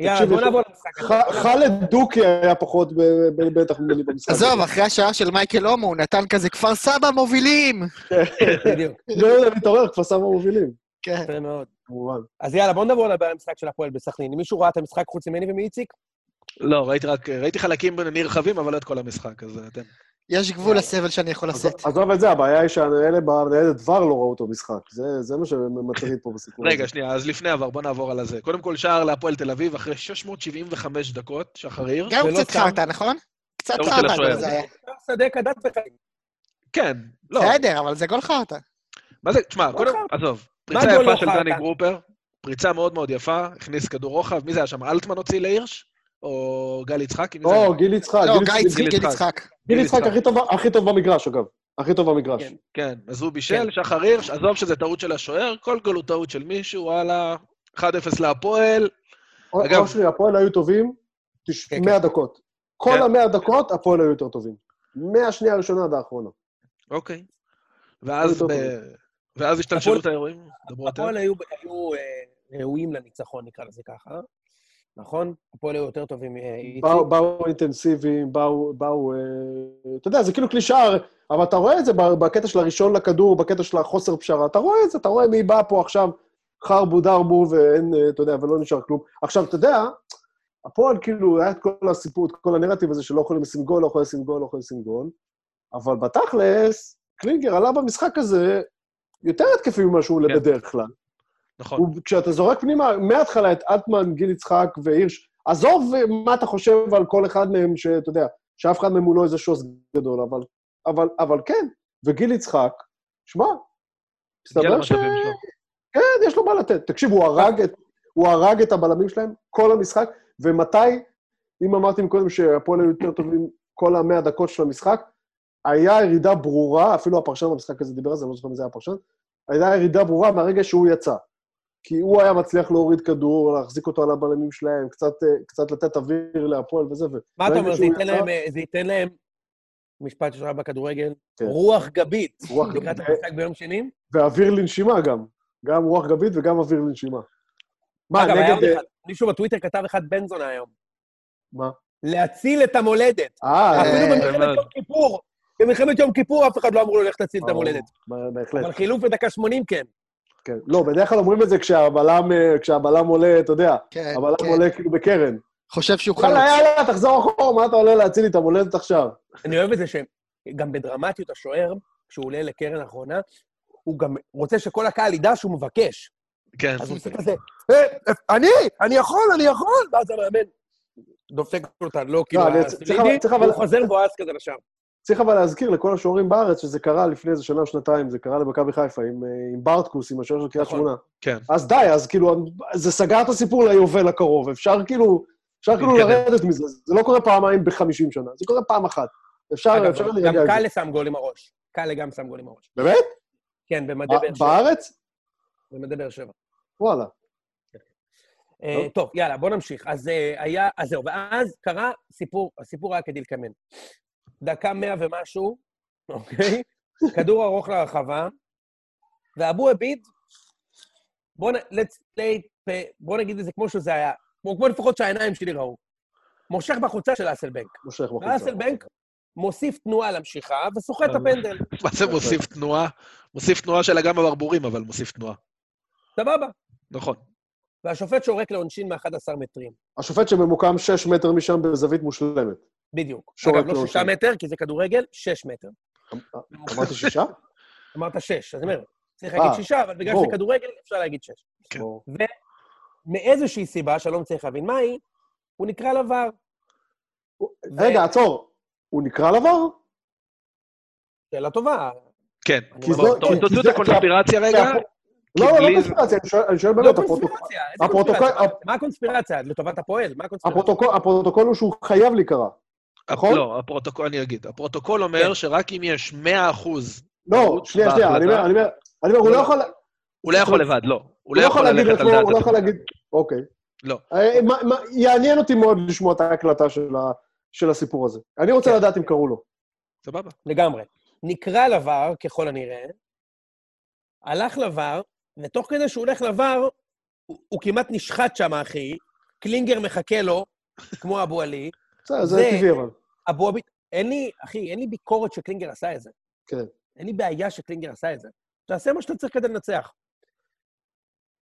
יאללה, בוא נעבור למשחק. חאלד דוקי היה פחות ב- ב- בטח ממני במשחק. עזוב, אחרי השער של מייקל הומו, הוא נתן כזה כפר סבא מובילים! בדיוק, לא יודע, מתעורר, כפר סבא מובילים, כן. יפה מאוד. כמובן. אז יאללה, בוא נדבר לדבר על המשחק של הפועל בסכנין. מישהו ראה את המשחק חוץ ממני ומאיציק? לא, ראיתי חלקים נרחבים, אבל לא את כל המשחק, אז אתם... יש גבול לסבל שאני יכול לשאת. עזוב את זה, הבעיה היא שהאלה בניידת דבר לא ראו אותו משחק. זה- זה מה שמטריד פה בסיפור הזה. רגע, שנייה, אז לפני עבר, בוא נעבור על הזה. קודם כל, שער להפועל תל אביב, אחרי 675 דקות, שחר הירש. גם ולא קצת שם. חרטא, נכון? קצת של חרטא זה היה. שדה. כן, לא. בסדר, אבל זה גול חרטא. מה זה, תשמע, לא קודם. עזוב. פריצה יפה לא של? דני גרופר, פריצה מאוד מאוד יפה, הכניס כדור רוחב, מי זה היה שם? אלטמן הוציא להירש? או גל היה? או, גיל יצחק. לא, גיל גיא יצחק- יצחק, גיל יצחק. יצחק. גיל יצחק יצחק. הכי טוב- הכי טוב במגרש, אגב. הכי טוב במגרש. כן. כן, אז הוא בישל, שחר הירש, עזוב שזה טעות של השוער, כל גול הוא טעות של מישהו, וואלה, 1-0 להפועל. או- אגב- אושרי, הפועל היו טובים תש- כן, 100 דקות. כל כן. המאה דקות, הפועל היו יותר טובים. מהשנייה הראשונה עד האחרונה. אוקיי. ואז ואז השתלשלות האירועים. הפועל היו היו, אה, ראויים לניצחון, נקרא לזה ככה. נכון? הפועל היו יותר טובים מאיציק. באו- באו אינטנסיביים, באו, באו, אה, אתה יודע, זה כאילו קלישאה, אבל אתה רואה את זה ב- בקטע של הראשון לכדור, בקטע של החוסר פשרה, אתה רואה את זה, אתה רואה מי בא פה עכשיו חרבו דרבו, ואין, אה, אתה יודע, ולא נשאר כלום. עכשיו, אתה יודע, הפועל כאילו, היה את כל הסיפור, את כל הנרטיב הזה שלא יכולים לשים גול, לא יכולים לשים גול, לא יכולים לשים גול, אבל בתכלס, קלינגר עלה במשחק הזה יותר התקפי ממה שהוא עולה כן. בדרך כלל. נכון. כשאתה זורק פנימה, מההתחלה את אלטמן, גיל יצחק והירש, עזוב מה אתה חושב על כל אחד מהם, שאתה יודע, שאף אחד מהם הוא לא איזה שוס גדול, אבל, אבל, אבל כן, וגיל יצחק, שמע, מסתבר ש... כן, יש לו מה לתת. תקשיב, הוא הרג את, הוא הרג את הבלמים שלהם כל המשחק, ומתי, אם אמרתי מקודם שהפועל היו יותר טובים כל המאה דקות של המשחק, היה ירידה ברורה, אפילו הפרשן במשחק הזה דיבר על זה, אני לא זוכר מי זה היה הפרשן, הייתה ירידה ברורה מהרגע שהוא יצא. כי הוא היה מצליח להוריד כדור, להחזיק אותו על הבלמים שלהם, קצת, אה, קצת לתת אוויר להפועל וזה. מה אתה אומר, זה ייתן להם, אה, זה ייתן להם, משפט שיש בכדורגל, כן. רוח גבית. רוח לקראת גבית. המשחק ביום שני? ואוויר לנשימה גם. גם רוח גבית וגם אוויר לנשימה. מה, אגב, היה נגד... אחד, מישהו בטוויטר כתב אחד בן זונה היום. מה? להציל את המולדת. אה, אפילו אה, במלחמת. יום כיפור, במלחמת יום כיפור אף אחד לא אמרו לו, לך תציל את המולדת. בהחלט. אבל חילוף בדקה 80 כן. כן. לא, בדרך כלל אומרים את זה כשהבלם, אה, כשהבלם עולה, אתה יודע, כן, הבלם כן. עולה כאילו בקרן. חושב שהוא חלוץ. יאללה, יאללה, תחזור אחורה, מה אתה עולה להציל לי את המולדת עכשיו? אני אוהב את זה שגם בדרמטיות השוער, כשהוא עולה לקרן האחרונה, הוא גם רוצה שכל הקהל ידע שהוא מבקש. כן. אז הוא עושה כזה, "אה, אני, אני יכול, אני יכול, ואז המאמן דופק אותה, לא כאילו, אני- היה צריך- אבל- והוא חוזר מבואס כזה לשער. צריך אבל להזכיר לכל השוערים בארץ שזה קרה לפני איזה שנה או שנתיים, זה קרה למכבי חיפה עם, אה, עם ברטקוס, עם השוער של קריית נכון. שמונה. כן. אז די, אז כאילו, זה סגר את הסיפור ליובל הקרוב. אפשר כאילו, אפשר כאילו. לרדת מזה. זה לא קורה פעמיים ב-50 שנה, זה קורה פעם אחת. אפשר, אגב, אפשר גם להירגע זה. קאלה שם גול עם הראש. קאלה גם שם גול עם הראש. באמת? כן, במדי באר שבע. בארץ? במדי באר שבע. וואלה. אה, טוב, יאללה, בוא נמשיך. אז אה, היה, אז זהו, ואז קרה סיפור, הסיפור היה כדלקמן. דקה מאה ומשהו, אוקיי? כדור ארוך לרחבה, ואבו עביד, בוא, נ, let's play, בוא נגיד את זה כמו שזה היה, כמו, כמו לפחות שהעיניים שלי ראו. מושך בחוצה של אסלבנק. מושך בחוצה. ואסלבנק מוסיף תנועה למשיכה וסוחט את הפנדל. מה זה מוסיף תנועה? מוסיף תנועה של אגם הברבורים, אבל מוסיף תנועה. סבבה. נכון. והשופט שורק לעונשין מ-11 מטרים. השופט שממוקם 6 מטר משם בזווית מושלמת. בדיוק. שורק אגב, לא לעונשין. שישה מטר, כי זה כדורגל, שש מטר. אמרתי שישה? אמרת שש, אז אני אומר, צריך אה, להגיד שישה, אבל בגלל. שזה כדורגל, אפשר להגיד שש. כן. ברור. ומאיזושהי סיבה, שאני לא מצליח להבין מהי, הוא נקרא לבר. רגע, עצור. הוא נקרא לבר? שאלה טובה. כן. תוציאו את הקונספירציה רגע. לא, לא, לא קונספירציה, אני שואל- שואל לא באמת, הפרוטוקול- מה הקונספירציה? לטובת הפועל? מה הקונספירציה? הפרוטוקול- הוא שהוא חייב להיקרא. נכון? לא, הפרוטוקול, אני אגיד. הפרוטוקול אומר כן. שרק אם יש 100 אחוז, לא, שנייה, שנייה, אני אומר. אני אומר, הוא לא לא, יכול... הוא לא יכול לבד, לא. הוא לא יכול להגיד ללכת על דעת הוא לא יכול. להגיד... אוקיי. לא. אה, יעניין אותי מאוד לשמוע את ההקלטה של הסיפור הזה. אני רוצה כן. לדעת אם קראו לו. סבבה. לגמרי. נקרא לבר, ככל הנראה, הלך לבר, ותוך כדי שהוא הולך לבר, הוא, הוא כמעט נשחט שם, אחי. קלינגר מחכה לו, כמו אבו עלי. בסדר, זה טבעי אבל. אבו עביד, אין לי, אחי, אין לי ביקורת שקלינגר עשה את זה. כן. אין לי בעיה שקלינגר עשה את זה. תעשה מה שאתה צריך כדי לנצח.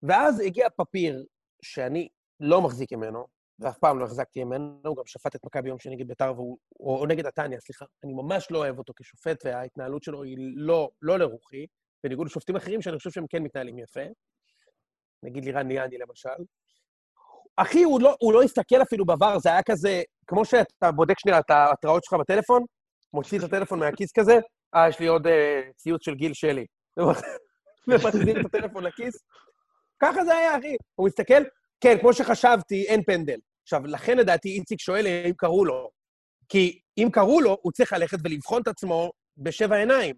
ואז הגיע פפיר, שאני לא מחזיק ממנו, ואף פעם לא החזקתי ממנו, הוא גם שפט את מכבי יום שני נגד ביתר, והוא- או, או נגד נתניה, סליחה. אני ממש לא אוהב אותו כשופט, וההתנהלות שלו היא לא, לא לרוחי, בניגוד לשופטים אחרים שאני חושב שהם כן מתנהלים יפה. נגיד לירן ליאני למשל. אחי, הוא לא, הוא לא הסתכל אפילו בעבר, זה היה כזה, כמו שאתה בודק שנייה את ההתראות שלך בטלפון, מוציא את הטלפון מהכיס כזה, אה, יש לי עוד אה, ציוץ של גיל שלי. ומחזיר את הטלפון לכיס. ככה זה היה, אחי. הוא מסתכל, כן, כמו שחשבתי, אין פנדל. עכשיו, לכן לדעתי איציק שואל אם קראו לו. כי אם קראו לו, הוא צריך ללכת ולבחון את עצמו בשבע עיניים.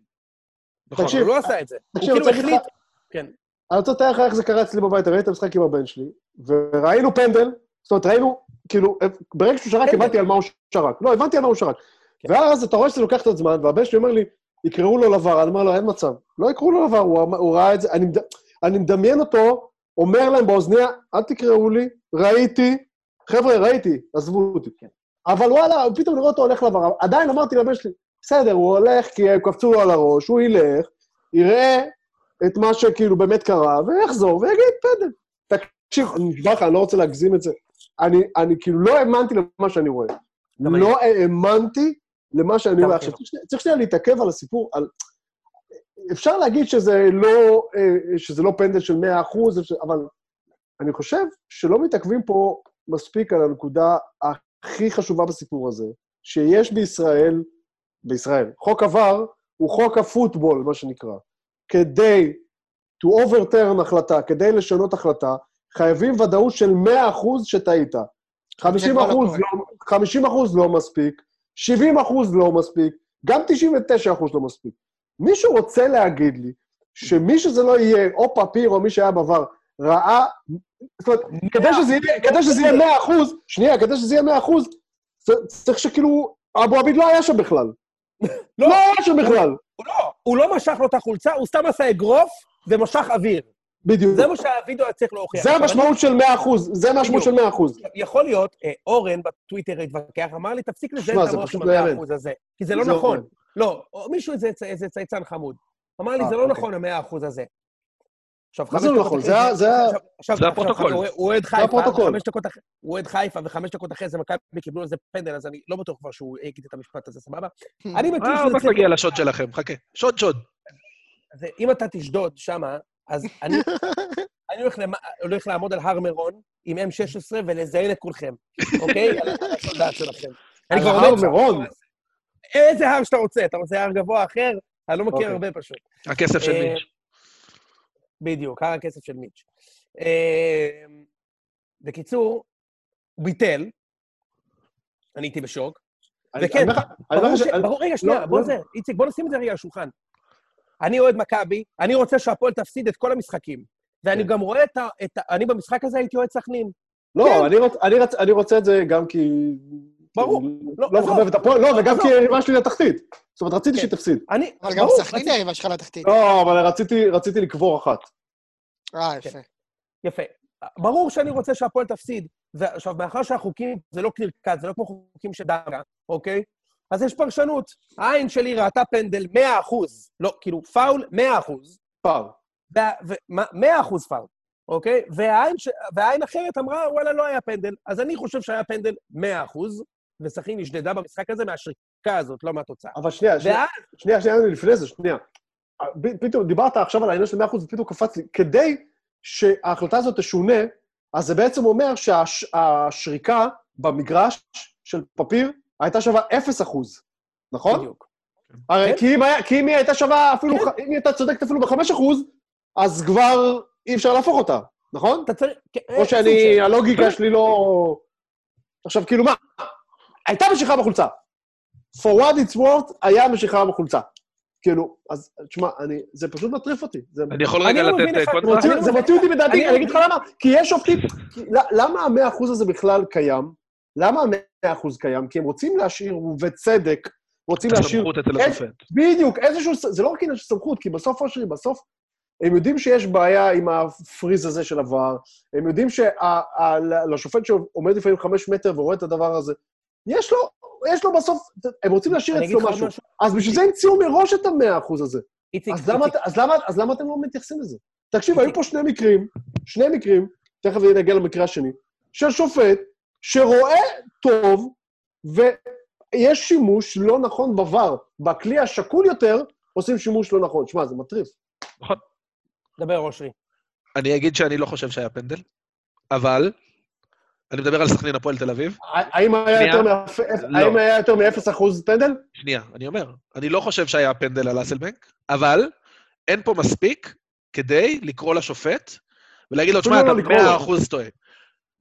נכון. תקשיב, הוא לא עשה את זה. הוא תקשיב, כאילו רוצה להגיד החליט... כן. אני רוצה לתאר לך איך זה קרה אצלי בבית, ראיתי את המשחק עם הבן שלי, וראינו פנדל, זאת אומרת, ראינו, כאילו, ברגע שהוא שרק. הבנתי על מה הוא שרק. לא, הבנתי על מה הוא שרק. כן. ואז אתה רואה שזה לוקח את הזמן, והבן שלי אומר לי, יקראו לו לבר, אני אומר לו, אין מצב. לא יקראו לו לבר, הוא הוא ראה את זה, אני מד- אני מדמיין אותו, אומר להם באוזניה, אל תקראו לי, ראיתי, חבר'ה, ראיתי, עזבו אותי. כן. אבל וואלה, פתאום נראה אותו הולך לבר. עדיין אמרתי לבן שלי, בסדר, הוא הולך כי הם קפצו לו על הראש, הוא ילך, יראה את מה שכאילו באמת קרה, ויחזור ויגיד, פנדל. תקשיב, אני נשבע לך, אני לא רוצה להגזים את זה. אני, אני כאילו לא האמנתי למה שאני רואה. לא האמנתי למה שאני רואה. עכשיו. צריך שנייה- להתעכב על הסיפור, על... אפשר להגיד שזה לא, אה, שזה לא פנדל של 100 אחוז, אבל אני חושב שלא מתעכבים פה מספיק על הנקודה הכי חשובה בסיפור הזה, שיש בישראל, בישראל, חוק עבר הוא חוק הפוטבול, מה שנקרא. כדי to overturn החלטה, כדי לשנות החלטה, חייבים ודאות של 100 אחוז שטעית. 50 כבר לא אחוז קורה. לא, 50 אחוז לא מספיק, 70 אחוז לא מספיק, גם 99 אחוז לא מספיק. מישהו רוצה להגיד לי שמי שזה לא יהיה, או פפיר או מי שהיה בעבר, ראה... זאת אומרת, כדי שזה יהיה, כדי שזה יהיה 100 אחוז, שנייה, כדי שזה יהיה 100 אחוז, צריך שכאילו, אבו עביד לא היה שם בכלל. לא. לא היה שם בכלל. הוא לא, הוא לא משך לו את החולצה, הוא סתם עשה אגרוף ומשך אוויר. בדיוק. זה מה שהווידאו היה צריך להוכיח. זה המשמעות של 100 אחוז, זה המשמעות של 100 אחוז. יכול להיות, אה, אורן בטוויטר התווכח, אמר לי, תפסיק לזיין שמע, את המוח עם לא המאה יאמן. אחוז הזה, כי זה לא לא נכון. לא, מישהו, איזה צייצן חמוד. אמר לי, אה, זה לא אוקיי. נכון, המאה אחוז הזה. עכשיו, מה חמש זה לא דקות נכון? אחרי זה זה זה הפרוטוקול. הוא- אוהד חיפה, הוא אוהד חיפה, וחמש דקות אחרי זה מכבי קיבלו איזה פנדל, אז אני לא בטוח כבר שהוא יגיד את המשפט הזה, סבבה? אני מכיר אה, שזה צריך- נגיע לשוד שלכם, חכה. שוד, שוד. זה, אם אתה תשדוד שמה, אז אני, אני הולך, למ... הולך לעמוד על הר מירון עם M16 ולזיין את כולכם, אוקיי? על על השודד שלכם. אני על כבר הר עומד שם. מירון? איזה הר שאתה רוצה, אתה רוצה הר גבוה אחר? אני לא מכיר אוקיי. הרבה פשוט. הכסף של אה, מיץ'. בדיוק, הר הכסף של מיץ'. אה, בקיצור, הוא ביטל, אני הייתי בשוק, וכן, ברור רגע, שנייה, לא, בוא לא. זה, איציק, בוא נשים את זה רגע על השולחן. אני אוהד מכבי, אני רוצה שהפועל תפסיד את כל המשחקים. ואני כן. גם רואה את ה... אני במשחק הזה הייתי אוהד סכנין. כן. לא, רוצ- אני רוצה את זה גם כי... ברור. לא, לא. מחבב את הפועל, לא, וגם. כי היריבה שלי לתחתית. זאת אומרת, רציתי כן. שהיא תפסיד. אני... אבל גם סכנין רציתי- היריבה שלך לתחתית. לא, אבל רציתי- רציתי לקבור אחת. אה, כן. יפה. יפה. ברור שאני רוצה שהפועל תפסיד. ועכשיו, מאחר שהחוקים זה לא קליר קאט, זה לא כמו חוקים של דאגה, אוקיי? אז יש פרשנות. העין שלי ראתה פנדל 100 אחוז. לא, כאילו, פאול 100 אחוז. מה- 100 אחוז פאול, אוקיי? והעין, ש... והעין אחרת אמרה, וואלה, לא היה פנדל. אז אני חושב שהיה פנדל 100 אחוז, וסכנין נשדדה במשחק הזה מהשריקה הזאת, לא מהתוצאה. אבל שנייה, שנייה, ואז... שנייה, שנייה, לפני זה, שנייה. פתאום דיברת עכשיו על העניין של 100% ופתאום קפץ לי. כדי שההחלטה הזאת תשונה, אז זה בעצם אומר שהשריקה במגרש של פפיר הייתה שווה 0%, נכון? בדיוק. הרי כן. כי אם היה- כי אם היא הייתה שווה אפילו, ח- אם היא הייתה צודקת אפילו ב-5%, אז כבר אי אפשר להפוך אותה, נכון? אתה צריך... כן, או סוג שאני, הלוגיקה שלי לא... עכשיו, כאילו מה? הייתה משיכה בחולצה. For what it's worth, היה משיכה בחולצה. כאילו, אז תשמע, אני, זה פשוט מטריף אותי. זה, אני יכול רגע לא לתת אה, זה קונטרה? מוציא- אני זה מוציא אותי בדעתי, אני אגיד לך למה. כי יש שופטים... למה המאה אחוז הזה בכלל קיים? למה המאה אחוז קיים? כי הם רוצים להשאיר, ובצדק, רוצים להשאיר... הסמכות אצל השופט. בדיוק, איזשהו... זה לא רק עניין של סמכות, כי בסוף, אושרי, בסוף, הם יודעים שיש בעיה עם הפריז הזה של עבר, הם יודעים שלשופט שעומד לפעמים חמש מטר ורואה את הדבר הזה, יש לו, יש לו בסוף, הם רוצים להשאיר אצלו משהו. משהו. אז בשביל זה המציאו מראש את המאה אחוז הזה. איציק, אז למה, איציק, אז, למה, אז למה אתם לא מתייחסים לזה? תקשיב, איציק. היו פה שני מקרים, שני מקרים, תכף נגיע למקרה השני, של שופט שרואה טוב, ויש שימוש לא נכון בVAR. בכלי השקול יותר, עושים שימוש לא נכון. שמע, זה מטריף. דבר, אושרי. אני אגיד שאני לא חושב שהיה פנדל, אבל אני מדבר על סכנין הפועל תל אביב. האם היה שנייה. יותר מאפ- לא. האם היה יותר מ-0% פנדל? שנייה, אני אומר, אני לא חושב שהיה פנדל על אסלבנק, אבל אין פה מספיק כדי לקרוא לשופט ולהגיד לו, תשמע, אתה לא לקרוא לו." מאה אחוז טועה.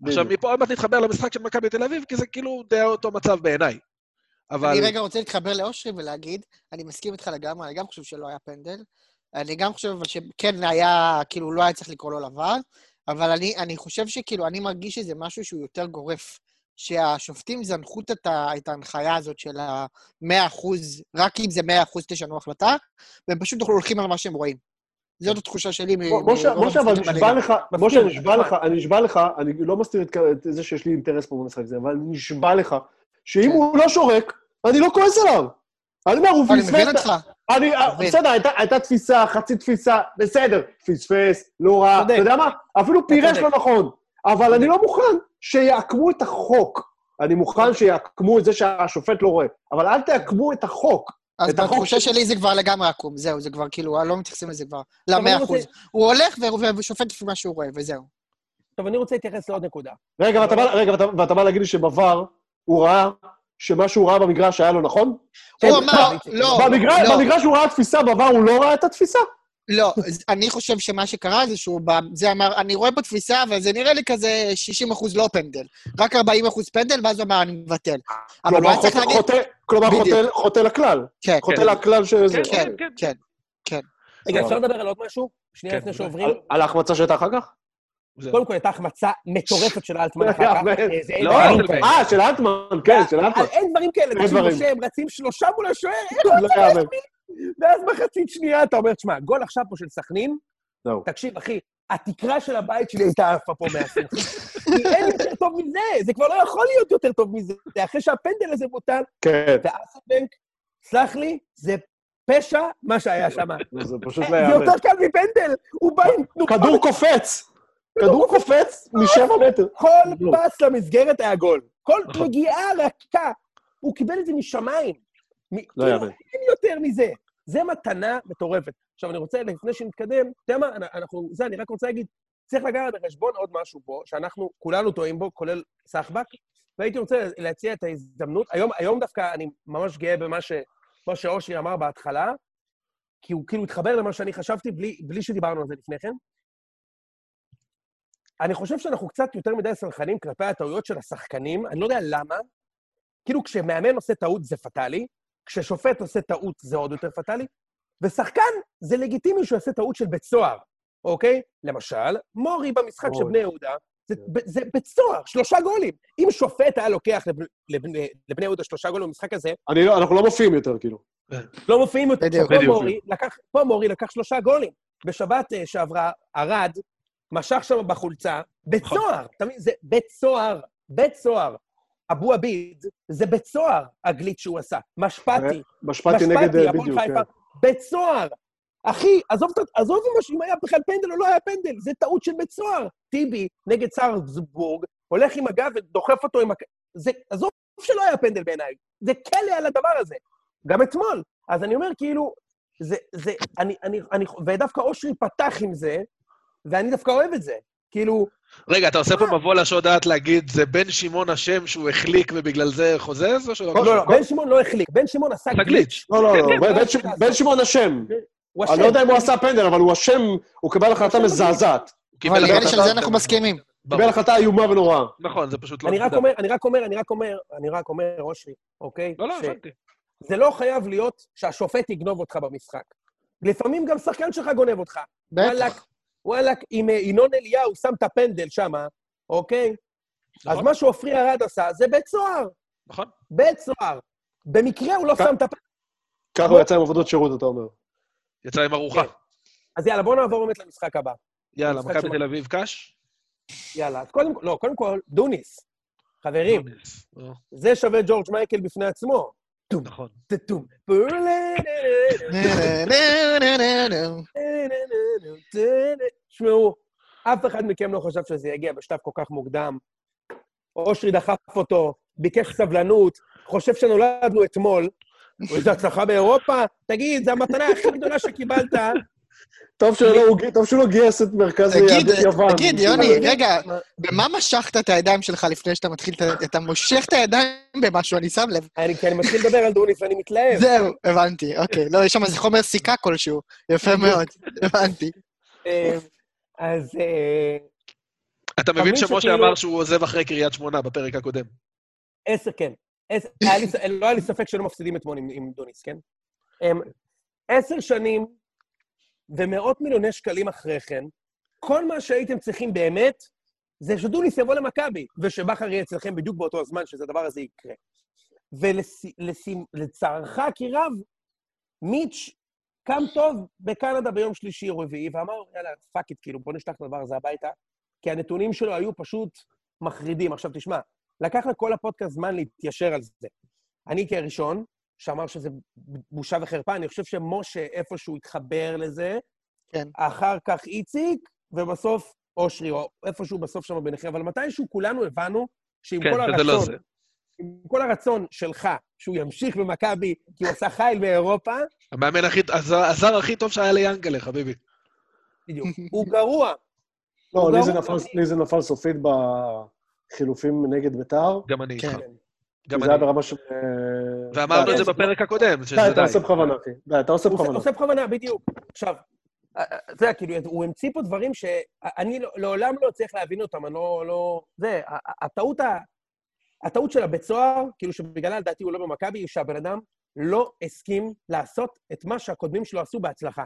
עכשיו. מפה עוד מעט נתחבר למשחק של מכבי תל אביב, כי זה כאילו די אותו מצב בעיניי. אבל... אני רגע רוצה להתחבר לאושרי ולהגיד, אני מסכים איתך לגמרי, אני גם חושב שלא היה פנדל. אני גם חושב שכן היה, כאילו, לא היה צריך לקרוא לו לבן, אבל אני, אני חושב שכאילו, אני מרגיש שזה משהו שהוא יותר גורף. שהשופטים זנחו את, ההנחיה הזאת של ה-100 אחוז, רק אם זה 100 אחוז תשנו החלטה, והם פשוט הולכים על מה שהם רואים. זאת התחושה שלי משה, אבל נשבע. לך, משה, נשבע. לך, אני נשבע לך, אני לא מסתיר את זה שיש לי אינטרס פה במשחק הזה, אבל אני נשבע לך, שאם כן. הוא לא שורק, אני לא כועס עליו. אני אומר, הוא אני פספס... מבין את- אותך. אני, מבין. בסדר, הייתה, הייתה תפיסה, חצי תפיסה, בסדר, פספס, לא רע. אתה יודע מה? אפילו פירש. לא נכון, אבל אני לא מוכן שיעקמו את החוק. אני מוכן שיעקמו את זה שהשופט לא רואה, אבל אל תעקמו את החוק. אז בתחושה של- שלי זה כבר לגמרי עקום, זהו, זה כבר כאילו, לא מתייחסים לזה כבר, אני למאה רוצה- אחוז. הוא הולך ושופט לפי מה שהוא רואה, וזהו. טוב, אני רוצה להתייחס לעוד נקודה. רגע, ואתה בא- להגיד לי שבVAR הוא ראה שמה שהוא ראה במגרש היה לא נכון? הוא כן, אמר, לא, במגרש, לא, במגרש הוא ראה תפיסה, בVAR הוא לא ראה את התפיסה? לא, אני חושב שמה שקרה זה שהוא ב- זה אמר, אני רואה פה תפיסה, אבל זה נראה לי כזה 60 אחוז לא פנדל. רק 40 אחוז פנדל, ואז הוא אמר, אני מבטל. אבל הוא היה צריך חוטא- להגיד... כלומר. חוטא- לכלל. כן, חוטא כן. לכלל שזה. כן, כן, כן, כן. רגע, סבבה. אפשר לדבר על עוד משהו? שנייה כן, לפני. שעוברים. על- על ההחמצה שהייתה אחר כך? קודם כל, הייתה החמצה מטורפת של אלטמן אחר כך. אה, זה אין לא, דברים אלטמן. כאלה. אה, של אלטמן, כן, של אלטמן. אה, אין דברים כאלה, אין תקשיב, דברים. משה, הם רצים שלושה מול השוער, איך לא יאמן. ואז מחצית שנייה אתה אומר, תשמע, גול עכשיו פה של סכנין. תקשיב, אחי, התקרה של הבית שלי הייתה עפה פה מהשמחה. כי אין יותר טוב מזה, זה כבר לא יכול להיות יותר טוב מזה. אחרי שהפנדל הזה בוטל, כן. ואסלבנק, סלח לי, זה פשע מה שהיה שם. זה פשוט לא זה יאמן. יותר קל מפנדל, הוא בא עם תנופה. כדור קופץ! כדור קופץ משבע מטר. כל לא. פס למסגרת היה גול. כל נכון. נגיעה רכה. הוא קיבל את זה משמיים. לא כאילו, יאמן. אין יותר מזה. זה מתנה מטורפת. עכשיו, אני רוצה, לפני שנתקדם, אתה יודע מה, אנחנו, זה, אני רק רוצה להגיד, צריך לקחת בחשבון עוד משהו פה, שאנחנו כולנו טועים בו, כולל סחבק, והייתי רוצה להציע את ההזדמנות. היום, היום דווקא אני ממש גאה במה ש, מה שאושרי אמר בהתחלה, כי הוא כאילו התחבר למה שאני חשבתי בלי, בלי שדיברנו על זה לפני כן. אני חושב שאנחנו קצת יותר מדי סלחנים כלפי הטעויות של השחקנים, אני לא יודע למה. כאילו, כשמאמן עושה טעות זה פטאלי, כששופט עושה טעות זה עוד יותר פטאלי, ושחקן זה לגיטימי שהוא יעשה טעות של בית סוהר, אוקיי? למשל, מורי במשחק של. בני יהודה, זה, ב- זה בית סוהר, שלושה גולים. אם שופט היה לוקח לבני, לבני, לבני יהודה שלושה גולים במשחק הזה, אני לא- אנחנו לא מופיעים יותר, כאילו. לא מופיעים יותר. בדיוק. בדיוק. מורי לקח, פה מורי לקח שלושה גולים. בשבת אה, שעברה, ארד, משך שם בחולצה, בית נכון. סוהר, אתה מבין? זה בית סוהר, בית סוהר. אבו עביד, זה בית סוהר, הגליץ' שהוא עשה. משפטי, משפטי נגד, אה, בדיוק, כן. בית סוהר. אחי, עזוב, את ה- עזוב אם- היה בכלל פנדל או לא היה פנדל, זה טעות של בית סוהר. טיבי נגד סארסבורג, הולך עם הגב ודוחף אותו עם... הק- זה, עזוב שלא היה פנדל בעיניי, זה כלא על הדבר הזה. גם אתמול. אז אני אומר, כאילו, זה, זה, אני, אני, אני, ודווקא אושרי פתח עם זה, ואני דווקא אוהב את זה. כאילו, רגע, אתה עושה פה מבוא לשוד דעת להגיד, זה בן שמעון אשם שהוא החליק ובגלל זה חוזז, או שלא? לא, לא, בן שמעון לא החליק, בן שמעון עשה גליץ'. לא, לא, לא, בן- שמעון אשם. אני. לא יודע אם הוא עשה פנדל, אבל הוא אשם, הוא קיבל החלטה. מזעזעת. אבל נראה לי החלטה- שעל זה אנחנו מסכימים. קיבל החלטה איומה ונוראה. נכון, זה פשוט לא... אני רק. אומר, אני רק אומר, אני רק אומר, אני רק אומר, אושרי, אוקיי? לא, לא, הבנתי. זה לא חייב להיות שהשופט יגנוב אותך במשחק. לפעמים גם שחקן שלך גונב אותך. בטח. וואלכ, אם אה, ינון אליהו שם את הפנדל שם, אוקיי? אז נכון, מה שעופרי ארד עשה זה בית סוהר. נכון. בית סוהר. במקרה הוא לא שם את הפנדל. ככה הוא יצא עם עבודות שירות, אתה אומר. יצא עם ארוחה. כן. אז יאללה, בואו נעבור באמת למשחק הבא. יאללה, מכבי תל אביב קאש? יאללה, אז קודם כל, לא, קודם כל, דוניס. חברים. לא, זה שווה ג'ורג' מייקל בפני עצמו. נכון. טטום. תשמעו, אף אחד מכם לא חשב שזה יגיע בשלב כל כך מוקדם. אושרי דחף אותו, ביקש סבלנות, חושב שנולדנו אתמול. איזה הצלחה באירופה? תגיד, זו המתנה הכי גדולה שקיבלת. טוב שהוא לא- גייס את מרכז יהדות יוון. תגיד, יוני, רגע, במה משכת את הידיים שלך לפני שאתה מתחיל, אתה מושך את הידיים במשהו, אני שם לב. אני- כי אני מתחיל לדבר על דוניס ואני מתלהב. זהו, הבנתי, אוקיי. לא, יש שם איזה חומר סיכה כלשהו. יפה מאוד, הבנתי. אה, אז אה, אתה מבין שמשה אמר שהוא עוזב אחרי קריית שמונה בפרק הקודם. עשר, כן. לא היה לי ספק שלא מפסידים אתמול עם, דוניס, כן? הם, עשר שנים ומאות מיליוני שקלים אחרי כן, כל מה שהייתם צריכים באמת, זה שדוניס יבוא למכבי, ושבכר יהיה אצלכם בדיוק באותו הזמן שזה הדבר הזה יקרה. ולצערך כי רב, מיץ' קם טוב בקנדה ביום שלישי או רביעי, ואמר, יאללה, fuck it, כאילו, בוא נשלח את הדבר הזה הביתה, כי הנתונים שלו היו פשוט מחרידים. עכשיו, תשמע, לקח לכל הפודקאסט זמן להתיישר על זה. אני כראשון, שאמר שזה בושה וחרפה, אני חושב שמשה איפשהו התחבר לזה, כן. אחר כך איציק, ובסוף אושרי, או איפשהו בסוף שם ביניכם, אבל מתישהו כולנו הבנו שעם כן, כל שזה לא הרצון, זה. עם כל הרצון שלך, שהוא ימשיך במכבי, כי הוא עשה חייל באירופה, המאמן הכי, הזר הזר הכי טוב שהיה ליאנגלה, חביבי. בדיוק, הוא גרוע. לא, לי זה. נפל- לי זה נפל סופית בחילופים נגד ביתר. גם אני איתך. גם זה היה אני. ברמה של... אה, ואמרנו את די, זה בפרק הקודם, שזה די, אתה. עושה בכוונה, אחי. די, אתה עושה הוא עושה- בכוונה. עושה בכוונה, בדיוק. עכשיו, אה, אה, אתה יודע, כאילו, הוא המציא פה דברים שאני לא- לעולם לא אצליח להבין אותם, אני לא... לא... זה, הטעות ה... הטעות של הבית סוהר, כאילו שבגללה לדעתי הוא לא במכבי, היא שהבן אדם לא הסכים לעשות את מה שהקודמים שלו עשו בהצלחה.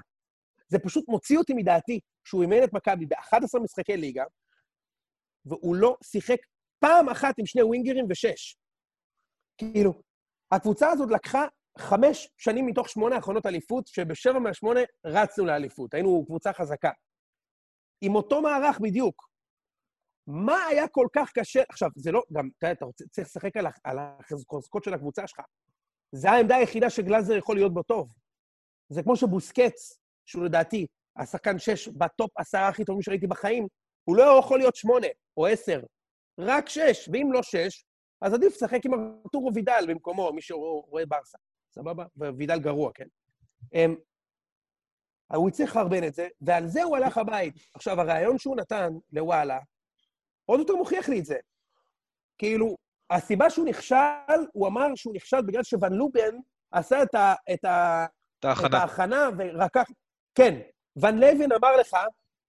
זה פשוט מוציא אותי מדעתי שהוא אימן את מכבי ב-11 משחקי ליגה, והוא לא שיחק פעם אחת עם שני ווינגרים ושש. כאילו, הקבוצה הזאת לקחה חמש שנים מתוך שמונה האחרונות אליפות, שבשבע מהשמונה רצנו לאליפות, היינו קבוצה חזקה. עם אותו מערך בדיוק. מה היה כל כך קשה? עכשיו, זה לא, גם, אתה יודע, אתה רוצה, צריך לשחק על, על החוזקות של הקבוצה שלך. זו העמדה היחידה שגלאזר יכול להיות בו טוב. זה כמו שבוסקץ, שהוא לדעתי השחקן שש בטופ עשרה הכי טובים שראיתי בחיים, הוא לא יכול להיות שמונה או עשר, רק שש, ואם לא שש, אז עדיף לשחק עם ארתורו וידל במקומו, מי שרואה ברסה, סבבה? ווידל גרוע, כן? אמ, הוא הצליח לחרבן את זה, ועל זה הוא הלך הבית. עכשיו, הרעיון שהוא נתן לוואלה, עוד יותר מוכיח לי את זה. כאילו, הסיבה שהוא נכשל, הוא אמר שהוא נכשל בגלל שוון לובן עשה את, ה, את, ה, את ההכנה. את ההכנה ורקח... כן, ון לוין אמר לך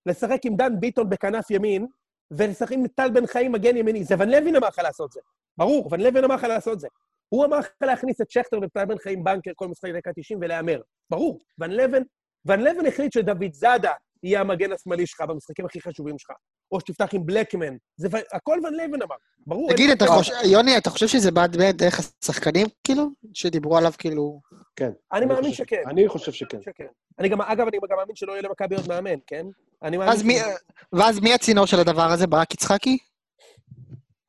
לשחק עם דן ביטון בכנף ימין, ולשחק עם טל בן חיים מגן ימיני. זה ון לוין אמר לך לעשות זה. ברור, ון לוין אמר לך לעשות זה. הוא אמר לך להכניס את שכטר וטל בן חיים בנקר כל משחק דקה 90 ולהמר. ברור, ון לוין, ון לוין החליט שדוד זאדה יהיה המגן השמאלי שלך במשחקים הכי חשובים שלך. או שתפתח עם בלקמן. זה ו- הכל ון לוין אמר. ברור. תגיד, אתה חושב, יוני, אתה חושב שזה בא באמת דרך השחקנים, כאילו? שדיברו עליו, כאילו... כן. אני מאמין חושב- שכן. אני חושב שכן. שכן. אני גם, אגב, אני גם מאמין שלא יהיה למכבי עוד מאמן, כן? אני מאמין... אז מי, שזה- ואז מי הצינור של הדבר הזה? ברק יצחקי?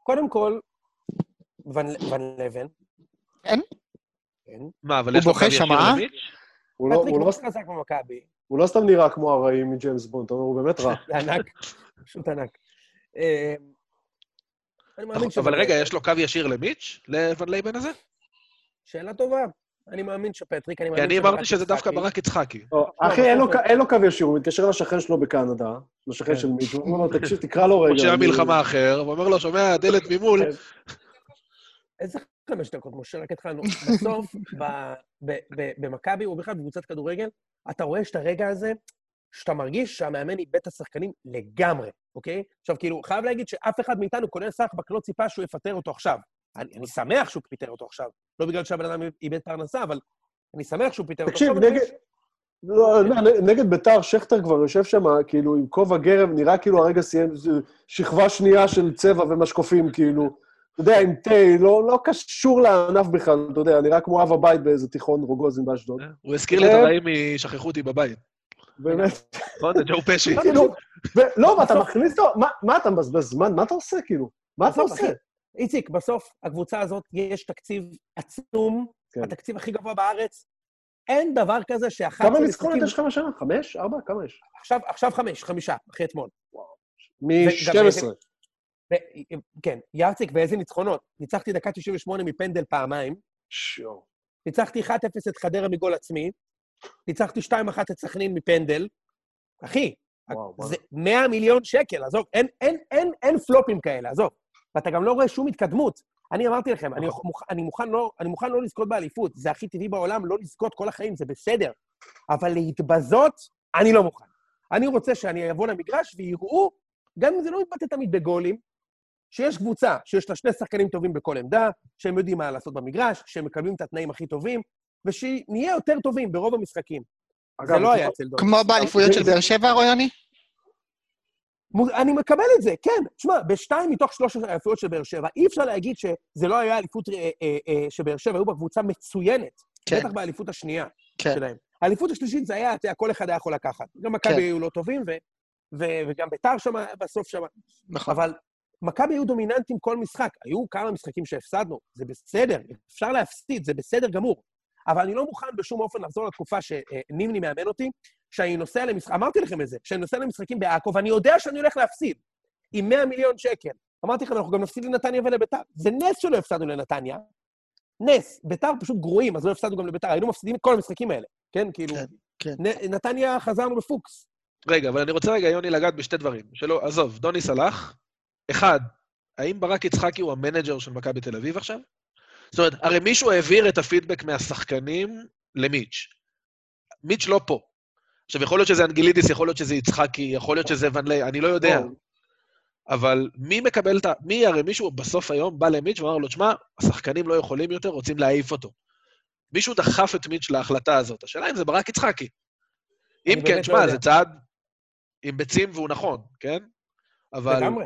קודם כל, ון לייבן. כן? כן. מה, אבל הוא יש לו קו ישיר? למיץ'? הוא לא- הוא לא- חזק במכבי. הוא לא סתם נראה כמו הרעים מג'יימס בונד, אתה אומר, הוא באמת רע. זה ענק, פשוט ענק. אני מאמין אבל שנייה רגע. יש לו קו ישיר למיץ', לוון לייבן הזה? שאלה טובה. אני מאמין שפטריק, אני כי מאמין אני שברק אמרתי שזה דווקא ברק יצחקי. לא, אחי, אין לו בסוף- ק- אין לו קו ישיר, הוא מתקשר לשכן שלו בקנדה, לשכן של מיץ', הוא אומר לו, תקשיב, תקרא לו רגע. פושע אני- מלחמה אחר, ואומר לו, שומע, דלת ממול, כן. איזה חמש דקות, משה, רק התחלנו. בסוף, במכבי, או בכלל בקבוצת כדורגל, אתה רואה שאת הרגע הזה, שאתה מרגיש שהמאמן איבד את השחקנים לגמרי, אוקיי? עכשיו, כאילו, חייב להגיד שאף אחד מאיתנו, כולל סחבק, לא ציפה שהוא יפטר אותו עכשיו. אני, אני שמח שהוא פיטר אותו עכשיו. לא בגלל שהבן אדם איבד פרנסה, אבל אני שמח שהוא פיטר אותו תקשיב, עכשיו. אני נגד... לא, נגד ביתר, שכטר כבר יושב שם, כאילו, עם כובע גרב, נראה כאילו הרגע סיים שכבה שנייה של צבע ומשקופים, כאילו. אתה יודע, עם תה, לא, לא קשור לענף בכלל, אתה יודע, נראה כמו אב הבית באיזה תיכון רוגוזין באשדוד. הוא הזכיר לי את. הרעים משכחו אותי בבית. באמת. נכון? זה ג'ו פשי. כאילו, לא, ואתה מכניס אותו, מה- אתה מבזבז זמן? מה אתה עושה, כאילו? מה אתה עושה? איציק, בסוף, הקבוצה הזאת, יש תקציב עצום, כן. התקציב הכי גבוה בארץ. אין דבר כזה ש-11 כמה ניצחונות יש לך בשנה? חמש? ארבע? כמה יש? עכשיו, עכשיו חמש, חמישה, אחרי אתמול. מ-12. ו- כן, יארציק, ואיזה ניצחונות. ניצחתי דקה 98 מפנדל פעמיים, שואו. ניצחתי 1-0 את חדרה מגול עצמי, ניצחתי 2-1 את סכנין מפנדל. אחי, וואו, זה 100 מיליון שקל, עזוב, אין, אין, אין, אין פלופים כאלה, עזוב. ואתה גם לא רואה שום התקדמות. אני אמרתי לכם, אני, מוכ, אני, מוכן לא, אני מוכן לא לזכות באליפות, זה הכי טבעי בעולם, לא לזכות כל החיים, זה בסדר. אבל להתבזות, אני לא מוכן. אני רוצה שאני אבוא למגרש ויראו, גם אם זה לא מתבטא תמיד בגולים, שיש קבוצה שיש לה שני שחקנים טובים בכל עמדה, שהם יודעים מה לעשות במגרש, שהם מקבלים את התנאים הכי טובים, ושנהיה יותר טובים ברוב המשחקים. זה לא היה אצל דורון. כמו באליפויות של באר שבע, רויוני? אני מקבל את זה, כן. תשמע, בשתיים מתוך שלוש האליפויות של באר שבע, אי אפשר להגיד שזה לא היה אליפות אה, אה, אה, שבאר שבע היו בקבוצה מצוינת. כן. בטח באליפות השנייה כן. שלהם. האליפות השלישית זה היה, אתה יודע, כל אחד היה יכול לקחת. גם מכבי כן. היו לא טובים, ו- ו- וגם ביתר שם בסוף שם. נכון. אבל מכבי היו דומיננטים כל משחק. היו כמה משחקים שהפסדנו, זה בסדר, אפשר להפסיד, זה בסדר גמור. אבל אני לא מוכן בשום אופן לחזור לתקופה שנימני מאמן אותי, שאני נוסע למשחק, אמרתי לכם את זה, שאני נוסע למשחקים בעכו, ואני יודע שאני הולך להפסיד, עם 100 מיליון שקל. אמרתי לכם, אנחנו גם נפסיד לנתניה ולביתר. זה נס שלא הפסדנו לנתניה. נס. ביתר פשוט גרועים, אז לא הפסדנו גם לביתר. היינו מפסידים את כל המשחקים האלה, כן? כאילו, כן, כן. נ- נתניה חזרנו בפוקס. רגע, אבל אני רוצה רגע, יוני, לגעת בשתי דברים. שלא, עזוב, דוניס הלך. אחד, האם ברק יצחקי הוא המנג'ר של מכבי תל אביב עכשיו? זאת אומרת, הרי מישהו העביר את הפידבק מהשחקנים למיץ'. מיץ' לא פה. עכשיו, יכול להיות שזה אנגלידיס, יכול להיות שזה יצחקי, יכול להיות שזה ון-לי, אני לא יודע. לא. אבל מי מקבל את ה... מי, הרי מישהו בסוף היום בא למיץ' ואמר לו, תשמע, השחקנים לא יכולים יותר, רוצים להעיף אותו. מישהו דחף את מיץ' להחלטה הזאת. השאלה אם זה ברק יצחקי. אם כן, לא תשמע, יודע. זה צעד עם ביצים והוא נכון, כן? אבל לגמרי.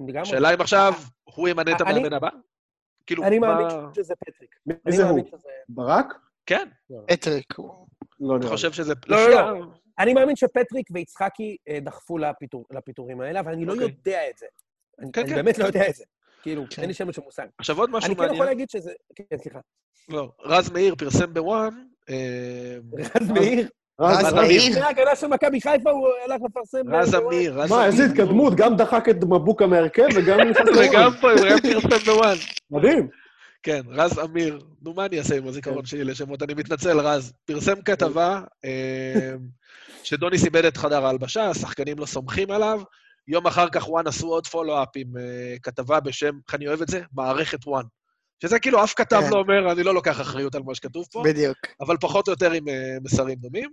לגמרי. השאלה אם עכשיו הוא ימנה את אני- המאמן הבא? כאילו, אני. מאמין שזה פטריק. מי זה הוא? ברק? כן, פטריק. הוא- לא אני נראה לי. חושב שזה... לא, לפי לא, ה- אני מאמין שפטריק ויצחקי אה, דחפו לפיטור, לפיטורים האלה, אבל אני לא אוקיי. יודע את זה. אני, כן, אני כן. באמת לא יודע את זה. כאילו, כן. אין לי שמץ של מושג. עכשיו עוד משהו אני כן יכול מעניין. להגיד שזה... כן, סליחה. לא, רז מאיר פרסם בוואן אה, רז מאיר. רז רז- מאיר. לפני ההגנה של מכבי חיפה הוא הלך לפרסם... רז בוואן. אמיר, רז מה, איזה אמיר. התקדמות, גם דחק את מבוקה מהרכב וגם נכנס וגם לוואן. פה, הוא גם פרסם בוואן. מדהים. כן, רז אמיר. נו, מה אני אעשה עם הזיכרון שלי לשמות? אני מתנצל, רז. פרסם כתבה אה, שדוניס איבד את חדר ההלבשה, השחקנים לא סומכים עליו. יום אחר כך וואן עשו עוד follow-up עם אה, כתבה בשם, איך אני אוהב את זה? מערכת וואן. שזה כאילו אף כתב כן. לא אומר, אני לא לוקח אחריות על מה שכתוב פה, בדיוק. אבל פחות או יותר עם אה, מסרים דומים.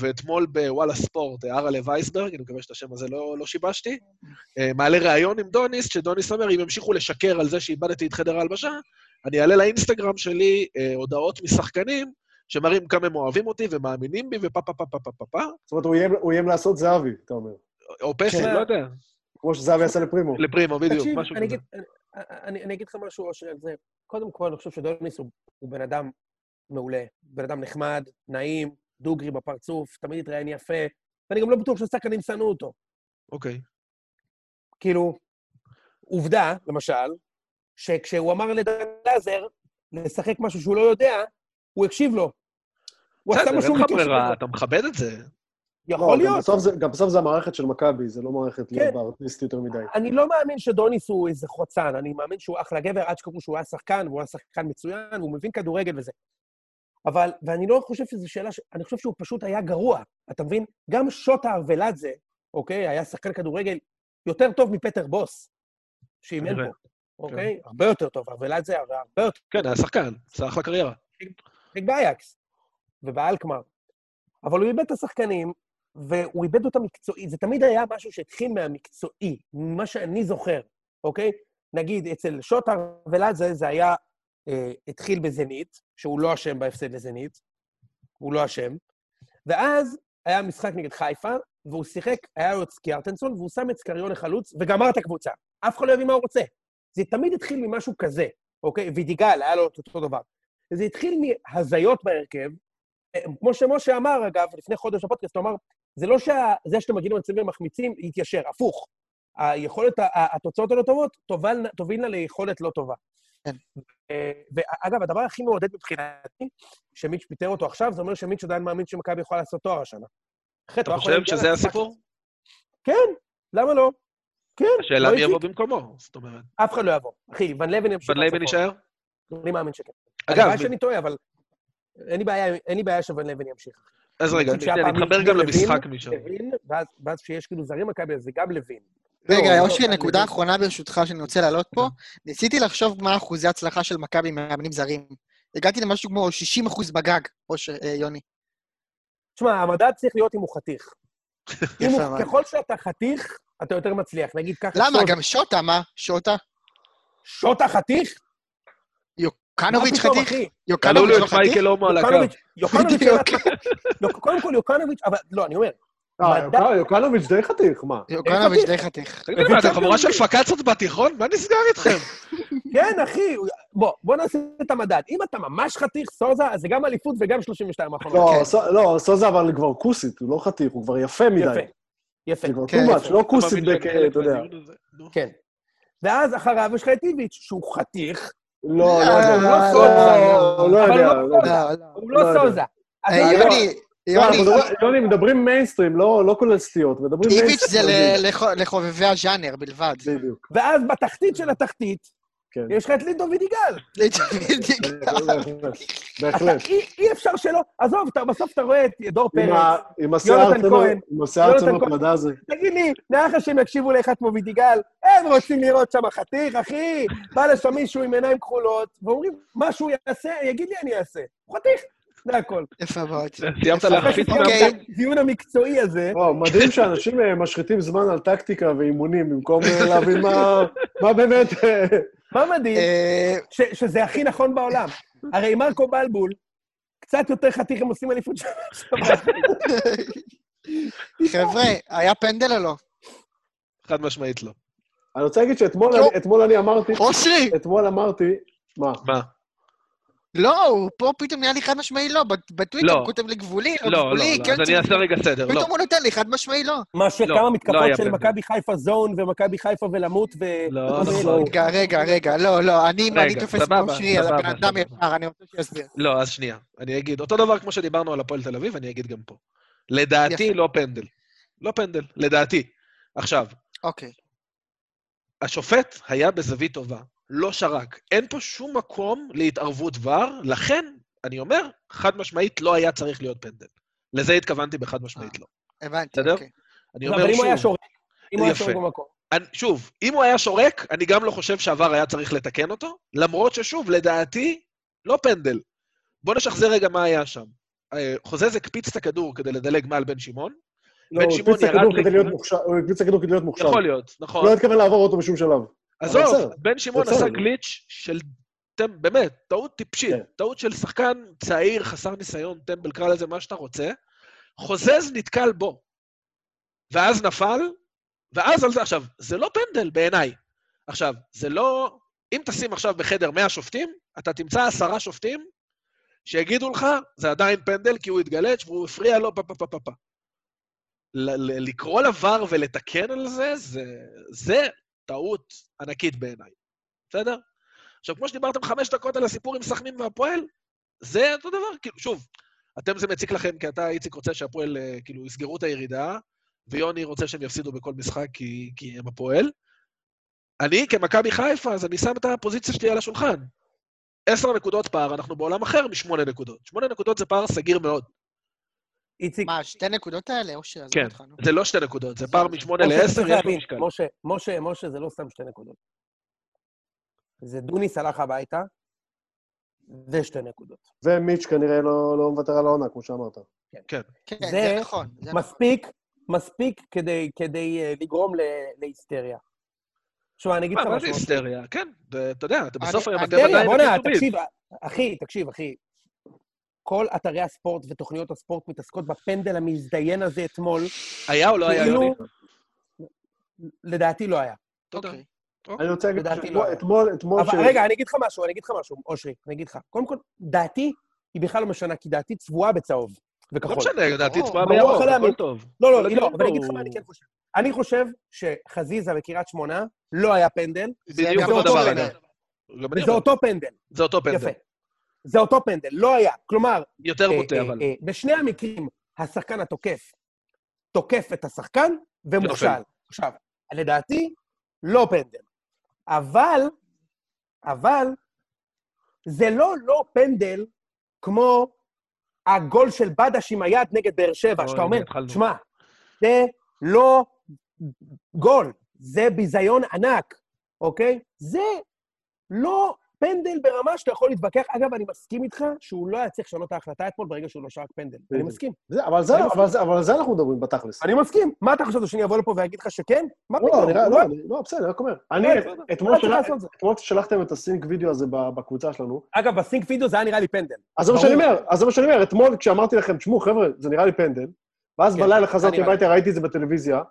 ואתמול בוואלה ספורט, אה, אראלה וייסברג, אני מקווה שאת השם הזה לא, לא שיבשתי, אה, מעלה ראיון עם דוניס, שדוניס אומר, אם ימשיכו לשקר על זה שאיבדתי את חדר ההלבשה, אני אעלה לאינסטגרם שלי אה, הודעות משחקנים שמראים כמה הם אוהבים אותי ומאמינים בי ופה פה פה פה פה פה פה, זאת אומרת, הוא איים- הוא איים לעשות זהבי, אתה אומר. או פסי, כן. לא יודע. כמו שזהבי עשה לפרימו. לפרימו, בדיוק, משהו אני כזה. אני- אני אני אגיד לך משהו, אושרי, על זה. קודם כל, אני חושב שדוניס הוא הוא בן אדם מעולה. בן אדם נחמד, נעים, דוגרי בפרצוף, תמיד התראיין יפה, ואני גם לא בטוח ששחקנים שנאו אותו. אוקיי. כאילו, עובדה, למשל, שכשהוא אמר לדן גלאזר לשחק משהו שהוא לא יודע, הוא הקשיב לו. הוא עשה בסדר, משהו אין לך מקשר. ברירה, אתה מכבד את זה. יכול לא, גם להיות. בסוף זה- גם בסוף זה המערכת של מכבי, זה לא מערכת כן. להיות בארטיסט יותר מדי. אני לא מאמין שדוניס הוא איזה חוצן, אני מאמין שהוא אחלה גבר, עד שקראו שהוא היה שחקן, והוא היה שחקן מצוין, והוא מבין כדורגל וזה. אבל, ואני לא חושב שזו שאלה ש... אני חושב שהוא פשוט היה גרוע, אתה מבין? גם שוטה ארוולדזה, אוקיי? היה שחקן כדורגל יותר טוב מפטר בוס, שאימן כנראה. פה, אוקיי? הרבה יותר טוב, הרי הרבה יותר כן, היה שחקן, עשה אחלה קריירה. באייקס ובאלקמר. אבל הוא איבד את השחקנים, והוא איבד אותם מקצועי. זה תמיד היה משהו שהתחיל מהמקצועי, ממה שאני זוכר, אוקיי? נגיד, אצל שוטר ולאזה זה היה, אה, התחיל בזנית, שהוא לא אשם בהפסד לזנית, הוא לא אשם, ואז היה משחק נגד חיפה, והוא שיחק, היה לו את סקיארטנסון, והוא שם את סקריון לחלוץ, וגמר את הקבוצה. אף אחד לא הבין מה הוא רוצה. זה תמיד התחיל ממשהו כזה, אוקיי? וידיגל, היה לו את אותו דבר. זה התחיל מהזיות בהרכב. אה, כמו שמשה אמר, אגב, לפני חודש בפודקאסט, הוא אמר, זה לא שזה שאתם מגיעים למצבים ומחמיצים, יתיישר, הפוך. היכולת, התוצאות הלא טובות, תובילנה ליכולת לא טובה. כן. ואגב, הדבר הכי מעודד מבחינתי, שמיץ' פיטר אותו עכשיו, זה אומר שמיץ' עדיין מאמין שמכבי יכולה לעשות תואר השנה. אתה יכול חושב שזה הסיפור? כן, למה לא? כן, השאלה לא מי יבוא. במקומו, זאת אומרת. אף אחד לא יבוא. אחי, ון לבן ימשיך... ון סופו. יישאר? אני מאמין שכן. אגב, הלוואי שאני טועה, אבל אין לי בעיה שוון לבן ימשיך. אז רגע, נתחבר גם למשחק משם. ואז ואז כשיש כאילו זרים מכבי, אז זה גם לוין. רגע, לא, אושרי, לא, נקודה. אחרונה ברשותך שאני רוצה להעלות פה. ניסיתי לחשוב מה אחוזי הצלחה של מכבי מאמנים זרים. הגעתי למשהו כמו 60 אחוז בגג, אושר, אה, יוני. תשמע, המדד צריך להיות אם הוא חתיך. ככל שאתה חתיך, אתה יותר מצליח. נגיד ככה... למה? גם שוטה, מה? שוטה? שוטה חתיך? יוקנוביץ' חתיך? יוקנוביץ' לא חתיך? יוקנוביץ', קודם כל יוקנוביץ', אבל לא, אני אומר, אה, יוקנוביץ' די חתיך, מה? יוקנוביץ' די חתיך. תגידו, מה, אתם חבורה של פקצות בתיכון? מה נסגר איתכם? כן, אחי, בוא, בוא נעשה את המדד. אם אתה ממש חתיך, סוזה, אז זה גם אליפות וגם 32 האחרונות. לא, כן. לא, סוזה אבל כבר כוסית, הוא לא חתיך, הוא כבר יפה מדי. יפה, יפה, זה כבר כן, much, יפה. לא כוסית, חלק אתה יודע. כן. ואז אחריו יש לך את איביץ', שהוא חתיך, לא, לא לא, יודע. לא, לא, לא, לא יודע. לא לא. לא, לא. הוא לא לא. סוזה. אז אה, לא, יוני, לא, יוני, מדברים- מיינסטרים, לא לא כולל סטיות, מדברים איביץ' זה מיינסטרים. ל- לח- לחובבי הז'אנר בלבד. בדיוק. ואז בתחתית של התחתית, כן. יש לך את לידו וידיגל. בהחלט, בהחלט. אי אי אפשר שלא, עזוב, בסוף אתה רואה את דור פרץ, עם השיער יונתן כהן. עם השיער כהן. פלדה הזה. תגיד לי, נראה לך שהם יקשיבו לאחד כמו וידיגל? הם רוצים לראות שם חתיך, אחי, בא לשם מישהו עם עיניים כחולות, ואומרים, מה שהוא יעשה, יגיד לי אני אעשה. חתיך, זה הכל. יפה מאוד. סיימת להחפיץ אוקיי. מאמנים? הדיון המקצועי הזה, וואו, מדהים שאנשים אה, משחיתים זמן על טקטיקה ואימונים, במקום אה, להבין מה- מה באמת... מה מדהים? אה, ש- שזה הכי נכון בעולם. הרי מרקו בלבול, קצת יותר חתיך הם עושים אליפות שנה. חבר'ה, היה פנדל או לא? חד משמעית לא. אני רוצה להגיד שאתמול אתמול אני אמרתי, אושרי! אתמול אמרתי, מה? מה? לא, הוא פה פתאום נהיה לי חד משמעי לא, בטוויטר לא. הוא כותב לי גבולי, לא לא, לא, גבולי, לא, כן, אז אני אעשה רגע סדר, לא. פתאום הוא נותן לי חד משמעי לא. מה לא שכמה היה מתקפות של פנדל. מכבי חיפה זון ומכבי חיפה ולמות ו... לא, ו- נכון. רגע, רגע, רגע, לא, לא, אני תופס פה שרי על הבן אדם. ישר, אני רוצה שיסביר. לא, אז שנייה. אני אגיד, אותו דבר כמו שדיברנו על הפועל תל אביב, אני אגיד גם פה. לדעתי. לא פנדל. לא פנדל, לדעתי. עכשיו, אוקיי. השופט היה בזווית טובה, לא שרק. אין פה שום מקום להתערבות ור, לכן, אני אומר, חד משמעית לא היה צריך להיות פנדל. לזה התכוונתי בחד משמעית לא. הבנתי, בסדר? אוקיי. אני אבל אומר אם הוא היה שוב, שורק, אם הוא היה. שורק במקום. אני, שוב, אם הוא היה שורק, אני גם לא חושב שעבר היה צריך לתקן אותו, למרות ששוב, לדעתי, לא פנדל. בוא נשחזר רגע מה היה שם. אה, חוזז הקפיץ את הכדור כדי לדלג מעל בן שמעון, לא, בן שמעון ירד הכדור כדי להיות לכיוון- מוכשר, הוא הקפיץ את הכדור כדי להיות מוכשר. יכול להיות, נכון. לא התכוון לעבור אותו בשום שלב. עזוב. בן שמעון. עשה גליץ' של, באמת, טעות טיפשית, כן. טעות של שחקן צעיר, חסר ניסיון, טמבל, קרא לזה מה שאתה רוצה. חוזז נתקל בו, ואז נפל, ואז על זה, עכשיו, זה לא פנדל בעיניי. עכשיו, זה לא... אם תשים עכשיו בחדר 100 שופטים, אתה תמצא עשרה שופטים שיגידו לך, זה עדיין פנדל כי הוא התגלץ' והוא הפריע לו פה פה פה פה פה. לקרוא לבר ולתקן על זה, זה, זה טעות ענקית בעיניי, בסדר? עכשיו, כמו שדיברתם חמש דקות על הסיפור עם סכנין והפועל, זה אותו דבר, כאילו, שוב, אתם זה מציק לכם כי אתה, איציק, רוצה שהפועל, אה, כאילו, יסגרו את הירידה, ויוני רוצה שהם יפסידו בכל משחק כי, כי הם הפועל. אני, כמכבי חיפה, אז אני שם את הפוזיציה שלי על השולחן. עשר נקודות פער, אנחנו בעולם אחר משמונה נקודות. שמונה נקודות זה פער סגיר מאוד. איציק, מה, שתי נקודות האלה? או שעזוב כן. זה לא שתי נקודות, זה פער משמונה לעשר, צריך יש לו להבין, משקל. משה, משה, משה, זה לא סתם שתי נקודות. זה דוניס הלך הביתה, ושתי נקודות. ומיץ' כנראה לא לא מוותר על העונה, כמו שאמרת. כן. כן, זה זה נכון. זה נכון. מספיק, מספיק כדי, כדי אה, לגרום ל- להיסטריה. תשמע, אני אגיד לך מה, מה זה משהו. היסטריה? כן, אתה יודע, אתה בסוף היום, אתם היסטריה, עדיין בוא'נה. תקשיב, אחי, תקשיב, אחי. כל אתרי הספורט ותוכניות הספורט מתעסקות בפנדל המזדיין הזה אתמול. היה או לא היה, כאילו- יוני? לדעתי לא היה. תודה. אוקיי. אני רוצה להגיד לך לא היה. שאתמול, אתמול, אבל רגע, אני אגיד לך משהו, אני אגיד לך משהו, אושרי, אני אגיד לך. קודם כל, דעתי היא בכלל לא משנה, כי דעתי צבועה בצהוב לא וכחול. משנה, לדעתי ברור, צבועה בירוק, יכול הכל. טוב. לא, לא, לא, אבל אני אגיד לך מה אני כן חושב. אני חושב שחזיזה וקריית שמונה לא היה פנדל, בדיוק אותו דבר, פנדל. אגב. אומר, אותו פנדל. זה אותו פנדל. יפה. זה אותו פנדל, לא היה. כלומר, יותר אה, מוטה, אה, אבל. אה, בשני המקרים, השחקן התוקף תוקף את השחקן. ונופל. עכשיו, לדעתי, לא פנדל. אבל, אבל, זה לא לא פנדל כמו הגול של בדש עם היד נגד באר שבע, שאתה אומר. שמע, זה לא גול, זה ביזיון ענק, אוקיי? זה לא פנדל ברמה שאתה יכול להתווכח. אגב, אני מסכים איתך שהוא לא היה צריך לשנות את ההחלטה אתמול ברגע שהוא לא שרק פנדל. אני. מסכים. אבל על זה אנחנו מדברים בתכלס. אני מסכים. מה אתה חושב, שאני אבוא לפה ואגיד לך שכן? מה לא, פתאום? לא, לא- לא, בסדר, אני רק אומר. אני, אתמול שלחתם את הסינק וידאו הזה בקבוצה שלנו, אגב, בסינק וידאו זה היה נראה לי פנדל. אז זה מה. שאני אומר, אז זה מה שאני אומר, אתמול כשאמרתי לכם, תשמעו, חבר'ה, זה נראה לי פנדל, ואז כן, בלילה חזרתי. הביתה, ראיתי את זה בטלוויזיה,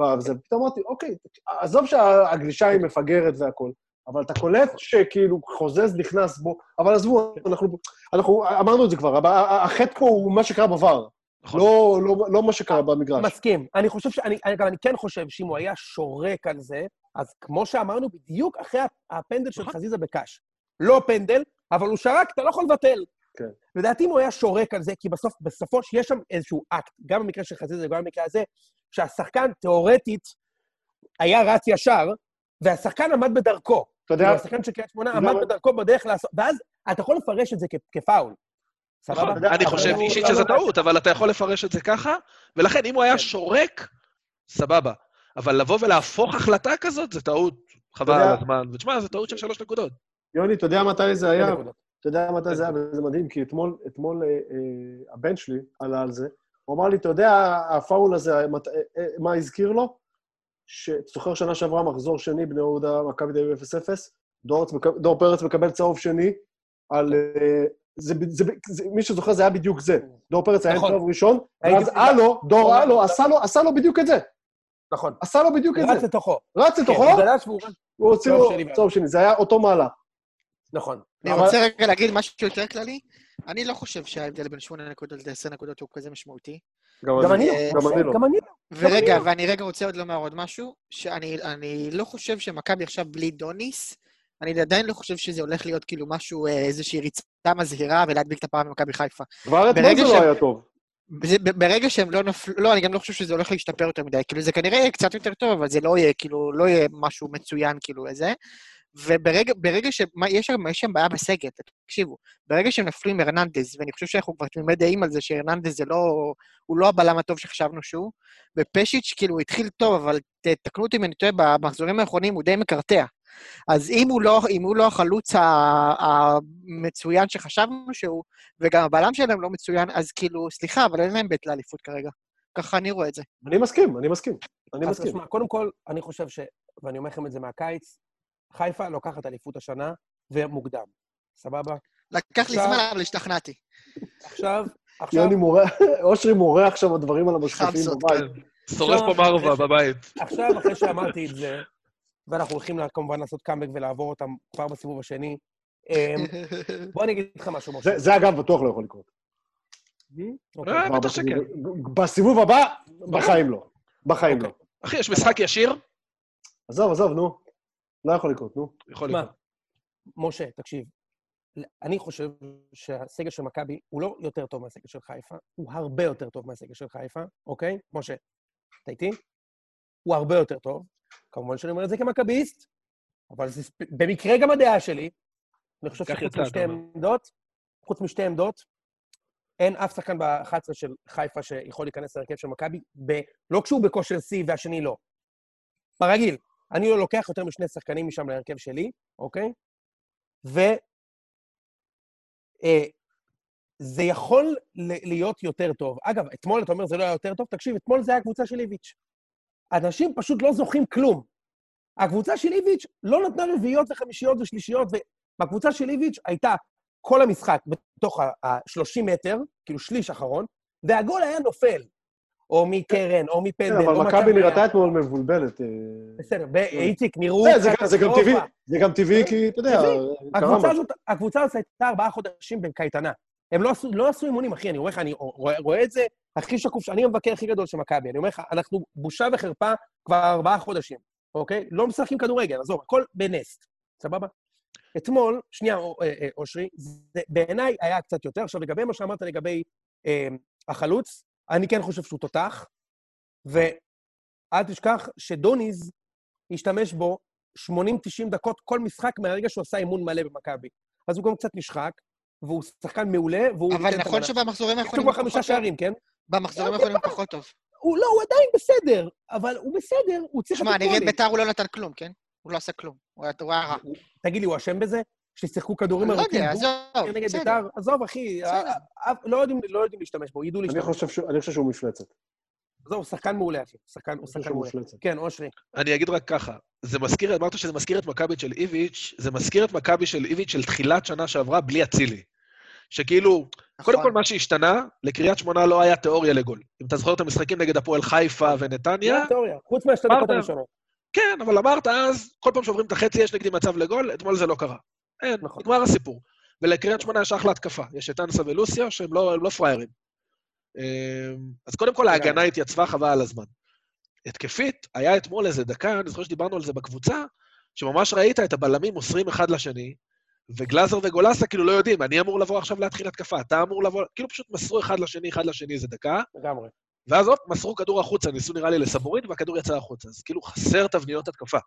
וזה, פתאום אמרתי, אוקיי, עזוב שהגלישה היא מפגרת והכול, אבל אתה קולט שכאילו חוזז נכנס בו, אבל עזבו, אנחנו, אנחנו אמרנו את זה כבר, החטא פה הוא מה שקרה בVAR, נכון. לא, לא, לא מה שקרה במגרש. מסכים. אני חושב ש... אני, אני כן חושב שאם הוא היה שורק על זה, אז כמו שאמרנו, בדיוק אחרי הפנדל של נכון. חזיזה בקאש. לא פנדל, אבל הוא שרק, אתה לא יכול לבטל. כן. לדעתי, אם הוא היה שורק על זה, כי בסוף, בסופו שיש שם איזשהו אקט, גם במקרה של חזיזה וגם במקרה הזה, שהשחקן תיאורטית היה רץ ישר, והשחקן עמד בדרכו. אתה יודע, כאילו, השחקן של קריית שמונה עמד בדרכו בדרך לעשות... ואז אתה יכול לפרש את זה כפאול. סבבה? נכון, יודע, אני חושב אישית שזה טעות, אבל אתה יכול לפרש את זה ככה, ולכן אם הוא היה כן. שורק, סבבה. אבל לבוא ולהפוך החלטה כזאת, זה טעות, חבל על הזמן. ותשמע, זו טעות של שלוש נקודות. יוני, אתה יודע מתי זה היה? אתה יודע מתי זה היה, וזה מדהים, כי אתמול, אתמול אה, אה, הבן שלי עלה על זה, הוא אמר לי, אתה יודע, הפאול הזה, מת- אה, אה, מה הזכיר לו? שאתה זוכר שנה שעברה, מחזור שני, בני יהודה, מכבי תל אביב 0-0, דור, פרץ מקב- דור פרץ מקבל צהוב שני, על... אה, זה, זה, זה, מי שזוכר, זה היה בדיוק זה. דור פרץ היה עם נכון. צהוב ראשון, ואז הלו, דור הלו, עשה לו, עשה לו בדיוק את זה. נכון. עשה לו בדיוק את רץ זה. לתוכו. רץ לתוכו, כן, הוא גלש והוא רץ. הוא הוציא צהוב לו. צהוב שני, זה היה אותו מהלך. נכון. אני רוצה רגע להגיד משהו יותר כללי. אני לא חושב שההבדל בין 8 נקודות ל-10 נקודות הוא כזה משמעותי. גם אני לא. אה, גם אני לא. גם אני לא. ורגע, לא. ואני רגע רוצה עוד לומר עוד משהו, שאני אני לא חושב שמכבי עכשיו בלי דוניס, אני עדיין לא חושב שזה הולך להיות כאילו משהו, אה, איזושהי ריצה מזהירה ולהדביק את הפעם במכבי חיפה. כבר אתמול ברגע זה לא היה טוב. זה, ברגע שהם לא נפלו, לא, אני גם לא חושב שזה הולך להשתפר יותר מדי, כאילו זה כנראה יהיה קצת יותר טוב, אבל זה לא יהיה, כאילו, לא יהיה משהו מצוין, כאילו, איזה. וברגע ברגע שמה, יש שם, בעיה בסגל, תקשיבו, ברגע עם הרננדז, ואני חושב שאנחנו כבר תמימי דעים על זה שהרננדז זה לא, הוא לא הבלם הטוב שחשבנו שהוא, ופשיץ' כאילו הוא התחיל טוב, אבל ת- תקנו אותי אם אני טועה, במחזורים האחרונים הוא די מקרטע. אז אם הוא לא, אם הוא לא החלוץ המצוין שחשבנו שהוא, וגם הבלם שלהם לא מצוין, אז כאילו, סליחה, אבל אין להם בית לאליפות כרגע. ככה אני רואה את זה. אני מסכים, אני מסכים. אני אז מסכים. תשמע, קודם כל, אני חושב ש... ואני אומר לכם את זה מהקיץ, חיפה לוקחת אליפות השנה, ומוקדם. סבבה? לקח לי עכשיו- זמן, אבל השתכנעתי. עכשיו, עכשיו, יוני מורח, אושרי מורח שם הדברים על המשקפים. בבית. שורף פה מרווה בבית. עכשיו, אחרי שאמרתי את זה, ואנחנו הולכים כמובן לעשות קאמבק ולעבור אותם כבר בסיבוב השני, אמ, בוא אני אגיד לך משהו, משה. זה- זה אגב בטוח לא יכול לקרות. אוקיי. אה, בסיבוב- שכן. בסיבוב הבא, בחיים לא. בחיים לא. אוקיי. אחי, יש משחק ישיר? עזוב, עזוב, נו. לא יכול לקרות, נו. יכול מה? לקרות. משה, תקשיב, אני חושב שהסגל של מכבי הוא לא יותר טוב מהסגל של חיפה, הוא הרבה יותר טוב מהסגל של חיפה, אוקיי? משה, אתה איתי? הוא הרבה יותר טוב. כמובן שאני אומר את זה כמכביסט, אבל זה ספ- במקרה גם הדעה שלי. אני חושב שחוץ משתי. עמדות, חוץ משתי עמדות, אין אף שחקן ב-11 של חיפה שיכול להיכנס להרכב של מכבי, ב- לא כשהוא בכושר שיא והשני לא. ברגיל, אני לא לוקח יותר משני שחקנים משם להרכב שלי, אוקיי? ו... אה, זה יכול להיות יותר טוב. אגב, אתמול אתה אומר זה לא היה יותר טוב, תקשיב, אתמול זה היה הקבוצה של איביץ'. אנשים פשוט לא זוכרים כלום. הקבוצה של איביץ' לא נתנה רביעיות וחמישיות ושלישיות, ובקבוצה של איביץ' הייתה כל המשחק בתוך ה-30 מטר, כאילו שליש אחרון, והגול היה נופל. או מקרן, או כן, מפנדל, אבל או מכבי נראתה אתמול מבולבלת. אה, בסדר, ואיציק, נראו... זה- גם טבעי. זה גם טבעי, כי אתה יודע, הקבוצה. הזאת, הייתה ארבעה חודשים בקייטנה. הם לא עשו, לא אימונים, אחי, אני אומר לך, אני רואה, את זה הכי שקוף, אני המבקר הכי גדול של מכבי. אני אומר לך, אנחנו בושה וחרפה כבר ארבעה חודשים, אוקיי? לא משחקים כדורגל, עזוב, הכל בנסט, סבבה? אתמול, שנייה, אה, אה, אושרי, זה בעיניי היה קצת יותר. עכשיו, לגבי מה שאמרת לגבי אה, החלוץ, אני כן חושב שהוא תותח, ואל תשכח שדוניז השתמש בו 80-90 דקות כל משחק מהרגע שהוא עשה אימון מלא במכבי. אז הוא גם קצת נשחק, והוא שחקן מעולה, והוא... אבל נכון. שבמחזורים האחרונים כבר הוא חמישה פחות טוב. שערים, כן? במחזורים האחרונים הוא פחות טוב. הוא לא, הוא עדיין בסדר, אבל הוא בסדר, הוא צריך שמע, נגד. ביתר הוא לא נתן כלום, כן? הוא לא עשה כלום. הוא היה רע. תגיד לי, הוא אשם בזה? ששיחקו כדורים לא ארוכים יודע, בול עזוב, נגד בסדר. ביתר? עזוב, אחי, לא יודעים- לא יודעים להשתמש בו, ידעו אני להשתמש בו. אני חושב שהוא מפלצת. עזוב, הוא שחקן מעולה, אחי. שחקן- הוא שחקן מעולה. כן, אושרי. אני אגיד רק ככה, זה מזכיר, אמרת שזה מזכיר את מכבי של איביץ', זה מזכיר את מכבי של איביץ' של תחילת שנה שעברה בלי אצילי. שכאילו, קודם נכון. כל מה שהשתנה, לקריית שמונה לא היה תיאוריה לגול. אם אתה זוכר את המשחקים נגד הפועל חיפה ונתניה, זה התיאוריה, חוץ מהשתי. דקות הראשונות. כן, אבל אמרת אז, כל פעם שעוברים את החצי יש נגדי מצב לגול, אתמול זה לא קרה. אין, נכון. נגמר הסיפור. ולקריית שמונה יש אחלה התקפה. יש את אנסה ולוסיו, שהם לא, לא פראיירים. אמ, אז קודם כל ההגנה התייצבה חבל על הזמן. התקפית, היה אתמול איזה דקה, אני זוכר שדיברנו על זה בקבוצה, שממש ראית את הבלמים מוסרים אחד לשני, וגלאזר וגולסה כאילו לא יודעים, אני אמור לבוא עכשיו להתחיל התקפה, אתה אמור לבוא, כאילו פשוט מסרו אחד לשני, אחד לשני איזה דקה, לגמרי. ואז הופ, מסרו כדור החוצה, ניסו נראה לי לסבורית, והכדור יצא החוצה. אז כאילו חסר תבניות התקפה.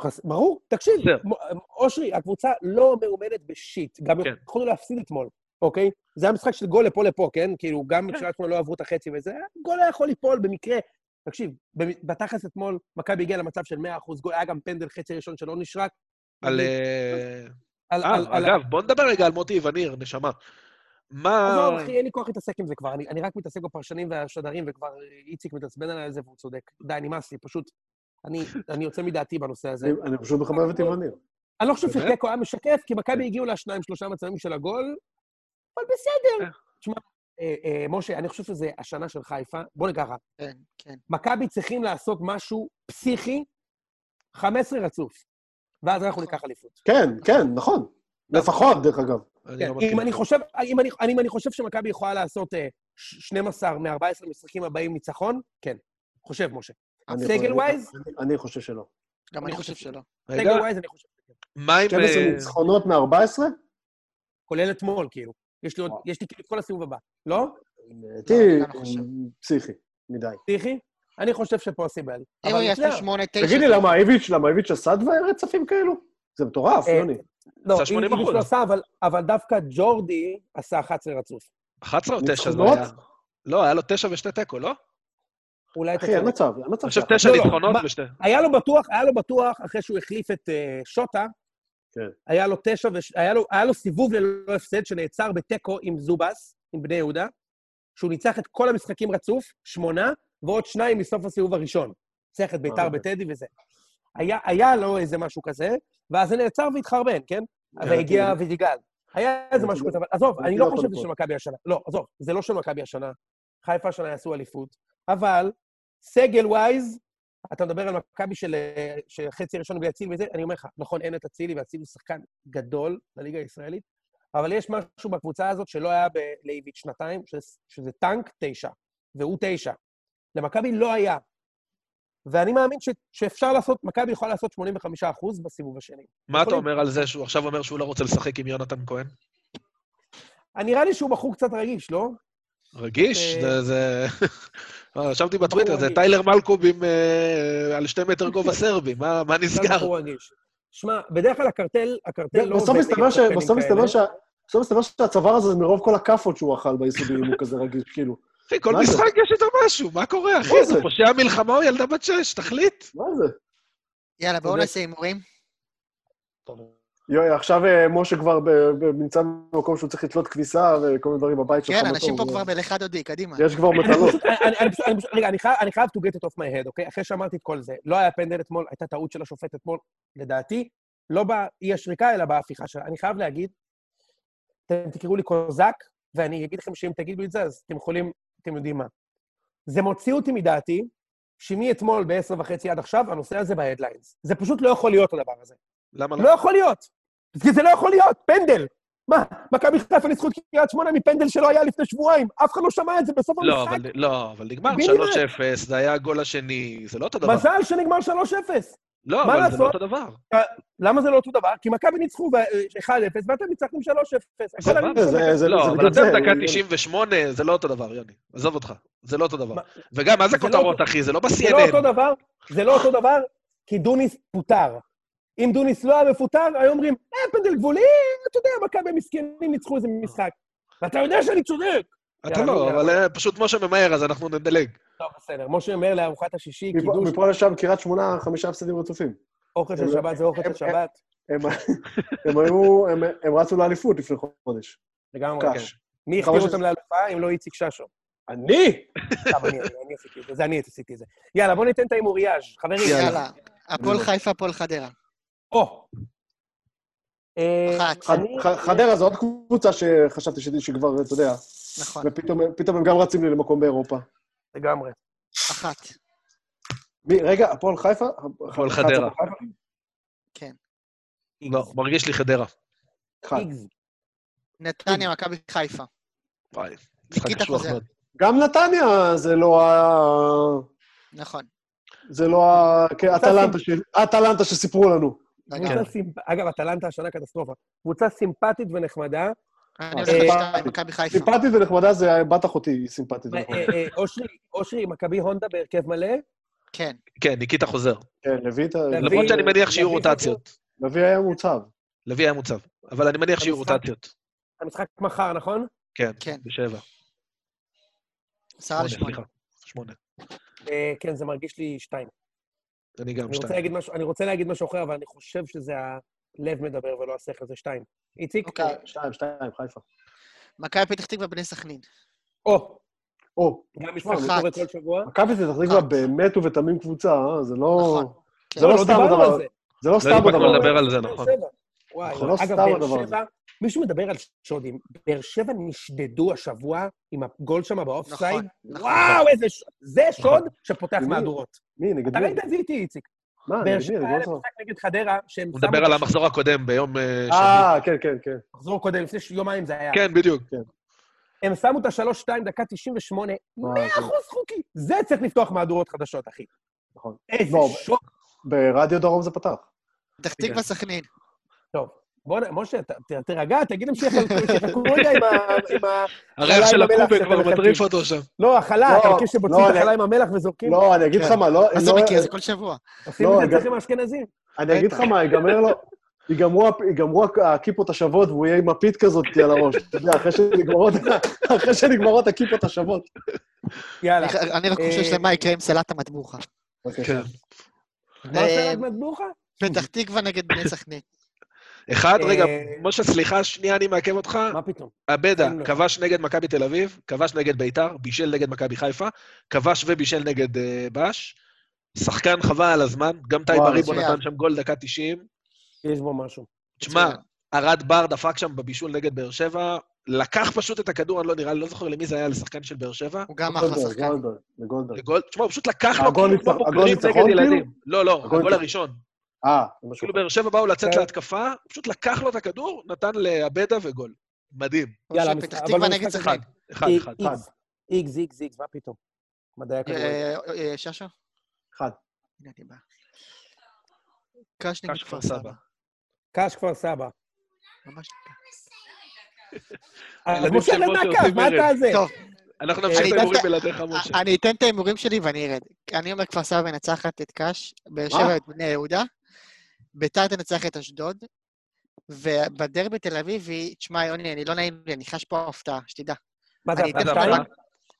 חס- ברור, תקשיב. מ- אושרי, הקבוצה לא מאומנת בשיט. גם כן. יכולנו להפסיד אתמול, אוקיי? זה היה משחק של גול לפה לפה, כן? כאילו, גם כשעד לא עברו את החצי וזה, גול היה יכול ליפול במקרה. תקשיב, בתכלס אתמול, מכבי הגיעה למצב של 100% גול, היה גם פנדל חצי ראשון שלא נשרק. על... אה, על- אה, על- על- אגב, בוא נדבר רגע על מוטי וניר, נשמה. מה... עזוב, אחי, אין לי כוח להתעסק עם זה כבר. אני, אני רק מתעסק בפרשנים והשדרים, וכבר איציק מתעצבן עליי על זה והוא צודק. די, נמאס לי, פשוט... אני, אני יוצא מדעתי בנושא הזה. אני- אני פשוט מחבב את איווניר. אני לא חושב? שתיקו היה משקף, כי מכבי הגיעו לשניים, שלושה מצבים של הגול, אבל בסדר. אה. תשמע, אה, אה, משה, אני חושב שזה השנה של חיפה. בוא נגיד ככה, כן, כן. מכבי צריכים לעשות משהו פסיכי, 15 רצוף, ואז אנחנו נכון. ניקח אליפות. כן, כן, נכון. לפחות, דרך אגב. אני כן, לא. אם אני חושב, אם אני, אני, אם אני חושב שמכבי יכולה לעשות אה, ש- 12 מ-14 משחקים הבאים ניצחון, כן. חושב, משה. סגל ווייז? אני- חושב שלא. גם אני חושב שלא. רגע, סגל ווייז אני חושב שכן. מה עם... 12 אה, ניצחונות מ-14? כולל אתמול, כאילו. יש לי עוד, יש לי כאילו את כל הסיבוב הבא. לא? לדעתי, אני גם חושב. פסיכי, מדי. פסיכי? אני חושב שפוסיבל. אם אבל יש אתה לו יודע, שמונה, תשע... תגיד לי, למה איביץ', למה איביץ' עשה דברים רצפים כאלו? זה מטורף, אה, יוני. לא, עשה 80%. איביץ' לא עשה, אבל- אבל דווקא ג'ורדי עשה 11 רצוף. 11 או 9 זה? היה? לא, היה לו 9 ושתי תיקו, לא? אולי אתה אחי, אין צודק. מצב, אין מצב. ככה. 9 לא, לא, ניצחונות ושתי... היה לו בטוח, היה לו בטוח, אחרי שהוא החליף את אה, שוטה, כן. היה לו תשע, וש... היה, לו, היה לו סיבוב ללא הפסד שנעצר בתיקו עם זובס, עם בני יהודה, שהוא ניצח את כל המשחקים רצוף, שמונה, ועוד שניים מסוף הסיבוב הראשון. ניצח את ביתר אה, בטדי וזה. היה, היה לו איזה משהו כזה, ואז זה נעצר והתחרבן, כן? והגיע כן. וידיגל. היה איזה כן, משהו זה- כזה, אבל עזוב, אני לא חושב שזה. של מכבי השנה. לא, עזוב, זה לא של מכבי השנה. חיפה השנה יעשו אליפות, אבל סגל ווייז, אתה מדבר על מכבי של אה, של חצי ראשון בלי אצילי וזה, אני אומר לך, נכון, אין את אצילי, ואצילי הוא שחקן גדול לליגה הישראלית, אבל יש משהו בקבוצה הזאת שלא היה בלייביץ' שנתיים, שזה- שזה טנק תשע, והוא תשע. למכבי לא היה. ואני מאמין ש, שאפשר לעשות, מכבי יכולה לעשות 85% בסיבוב השני. מה אתה אומר על זה שהוא עכשיו אומר שהוא לא רוצה לשחק עם יונתן כהן? נראה לי שהוא בחור קצת רגיש, לא? רגיש? אה, זה... זה- אה, ישבתי בטוויטר, זה. טיילר מלקוב עם... אה, על שתי מטר גובה סרבי, מה נסגר? שמע, בדרך כלל הקרטל, הקרטל לא עובד נגד ש- שחקנים כאלה. בסוף מסתבר שהצוואר הזה, זה מרוב כל הכאפות שהוא אכל ביסודיים, הוא כזה רגיש, כאילו. אחי, כל? משחק יש איתו משהו, מה קורה, אחי? מה זה? פושע מלחמה או ילדה בת שש, תחליט. מה זה? יאללה, בואו. נעשה הימורים. יואי, עכשיו אה, משה כבר ב- ב- נמצא במקום שהוא צריך לתלות כביסה וכל מיני דברים בבית שלך. כן, אנשים פה כבר בלכה דודי, קדימה. יש כבר מטלות. רגע, אני חייב- אני חייב to get it off my head, אוקיי? אחרי שאמרתי את כל זה, לא היה פנדל אתמול, הייתה טעות של השופט אתמול, לדעתי, לא באי השריקה, אלא בהפיכה שלה. אני חייב להגיד, אתם תקראו לי קוזק, ואני אגיד לכם שאם תגידו את זה, אז אתם יכולים, אתם יודעים מה. זה מוציא אותי מדעתי, שמאתמול ב-10 וחצי עד עכשיו, הנושא הזה בהדליינס. זה פשוט לא יכול להיות הדבר הזה. למה לא לא? יכול להיות. כי זה לא יכול להיות, פנדל. מה, מכבי חיפה ניצחו את קריית שמונה מפנדל שלא היה לפני שבועיים, אף אחד לא שמע את זה בסוף לא, המשחק. אבל- לא, אבל נגמר מי 3-0, זה היה הגול השני, זה לא אותו דבר. מזל שנגמר 3-0. לא, אבל זה לא לעשות? אותו דבר. למה זה לא אותו דבר? כי מכבי ניצחו ב- 1-0 ואתם ניצחתם 3-0. הכל סבבה, אני זה- לא, אבל אתם דקה יוני. 98, זה לא אותו דבר, יוני. עזוב אותך, זה לא אותו דבר. מה- וגם, מה זה לא כותרות, אחי? זה לא זה לא אותו ב-CNN. דבר, זה לא אותו דבר, כי דוניס פוטר. אם דוניס לא היה מפוטר, היו אומרים, אה, פנדל גבולי, אתה יודע, מכבי המסכנים ניצחו איזה משחק. ואתה יודע שאני צודק. אתה לא. אבל אה, פשוט משה ממהר, אז אנחנו נדלג. טוב, בסדר. משה אומר לארוחת השישי, קידוש, מפה לשם, קריית שמונה, חמישה הפסדים רצופים. אוכל של הם- שבת זה אוכל של שבת. הם היו, הם- רצו לאליפות לפני חודש. לגמרי, כן. מי הכתיר אותם לאלופה אם לא איציק ששו? אני? אני עשיתי את זה, זה אני עשיתי את זה. יאללה, בואו ניתן את ההימוריאז', חברים. יאללה. הפועל חיפה, הפועל חדרה. או. אה, אחת. חדרה זו עוד קבוצה שחשבתי שכבר, אתה יודע, נכון. ופתאום פתאום הם גם רצים לי למקום באירופה. לגמרי. אחת. מי, רגע, הפועל חיפה? הפועל חדרה. כן. לא, מרגיש לי חדרה. נתניה, מכבי חיפה. וואי, ניקיטה חוזר. גם נתניה זה לא ה... נכון. זה לא ה... כן, שסיפרו לנו. קבוצה סימפ- אגב, אטלנטה השנה קטסטרופה. קבוצה סימפטית ונחמדה. אני אה, הולך חיפה. סימפטית ונחמדה זה בת אחותי, היא סימפטית. אה, ונחמדה. אה, אושרי, אושרי, מכבי הונדה בהרכב מלא. כן. כן, ניקיטה חוזר. כן, לוי... את ה- לוי- למרות שאני מניח שיהיו רוטציות. לוי היה מוצב. לוי היה מוצב. אבל אני מניח שיהיו רוטציות. המשחק מחר, נכון? כן, כן. בשבע. עשרה שמונה, לשמונה. כן, זה מרגיש לי שתיים. אני גם אני רוצה שתיים. להגיד משהו- אני רוצה להגיד משהו אחר, אבל אני חושב שזה הלב מדבר ולא השכל, זה שתיים. איציק? אוקיי. שתיים, שתיים, חיפה. מכבי פתח תקווה, בני סכנין. או, או, גם משחק אחת. שקורה כל שבוע. מכבי פתח תקווה אחת. באמת ובתמים קבוצה, אה? זה לא... נכון. זה לא לא סתם הדבר הזה. זה. לא לא סתם הדבר הזה. לדבר על זה, נכון. וואי, נכון, לא אגב, סתם באר הדבר הזה. שבע, מישהו מדבר על שודים. באר שבע נשדדו השבוע עם הגול שם באופסייד. נכון, נכון. וואו, איזה ש... זה שוד נכון. שפותח מי? מהדורות. מי, נגד אתה מי? ראית את זה איתי, איציק. מה, באר נגד מי? שבע אני היה לא להם זוכר. משחק נגד חדרה, שהם הוא שמו מדבר על המחזור הקודם ביום אה, שני. אה, כן, כן, כן. מחזור קודם, לפני יומיים זה היה. כן, בדיוק. הם שמו את השלוש-שתיים, דקה 98, וואו, 100 אחוז חוקי. זה צריך לפתוח מהדורות חדשות, אחי. נכון. איזה שוק. ברדיו דרום זה פתח. פתח תקווה סכנין. טוב, בוא, משה, תירגע, תגיד להם שיחלקו שיחלקו רגע עם ה... עם. הריח של עם הקובה כבר. מטריף אותו שם. לא, החלה, אתה לא, מכיר שמוצאים לא, את אני- החלה עם המלח וזורקים? לא, אני אגיד לך כן. מה, לא... מה זה לא- מכיר? זה כל שבוע. עושים לא, את זה. אצלכם האשכנזים. אני אגיד לך מה, ייגמר לו... ייגמרו הכיפות השוות והוא יהיה עם מפית כזאת על הראש. אתה יודע, אחרי שנגמרות- הכיפות השוות. יאללה. אני- אני רק אה, חושב למה יקרה עם סלט המטבוחה. כן. מה אה, סלט מטבוחה? פתח תקווה נגד בני סכנין. אחד, אה, רגע, משה, סליחה, שנייה, אני מעכב אותך. מה פתאום? עבדה, אין לו. כבש נגד מכבי תל אביב, כבש נגד ביתר, בישל נגד מכבי חיפה, כבש ובישל נגד אה, ב"ש. שחקן חבל על הזמן, גם טייב אריבו. נתן שם גול דקה 90. יש בו משהו. תשמע. ארד בר דפק שם בבישול נגד באר שבע, לקח פשוט את הכדור, אני לא נראה לי, לא זוכר למי זה היה, לשחקן של באר שבע. הוא גם אחלה גולדברג, שחקן. גולדברג, לגולדברג. לגול, תשמע, הוא פשוט לקח לו הגול ניצחון, נגד כאילו? ילדים. לא, לא, הגול. הראשון. אה, זה משהו כאילו. באר שבע באו לצאת כן. להתקפה, הוא פשוט לקח לו את הכדור, נתן לעבדה וגול. מדהים. יאללה, פתח אבל תקווה נגד אחד. סכנין. אחד, אחד. איקס, איקס, איקס, איקס, מה פתאום? מדעי הכדורגל. אה, אה, ששו? אחד. הנה, אני בא. קש נגד כפר סבא. קש כפר סבא. ממש. אז הילדים משה מהקו, עושים מה. אתה זה? טוב, אנחנו אני נמשיך את ההימורים בלעדיך, משה. אני אתן את ההימורים שלי ואני ארד. אני אומר כפר סבא מנצחת את קאש, באר שבע את בני יהודה, ביתר תנצח את אשדוד, ובדרבי תל אביבי, תשמע, יוני, אני לא נעים לי, אני חש פה הפתעה, שתדע. מה זה, זה הפתעה? למ-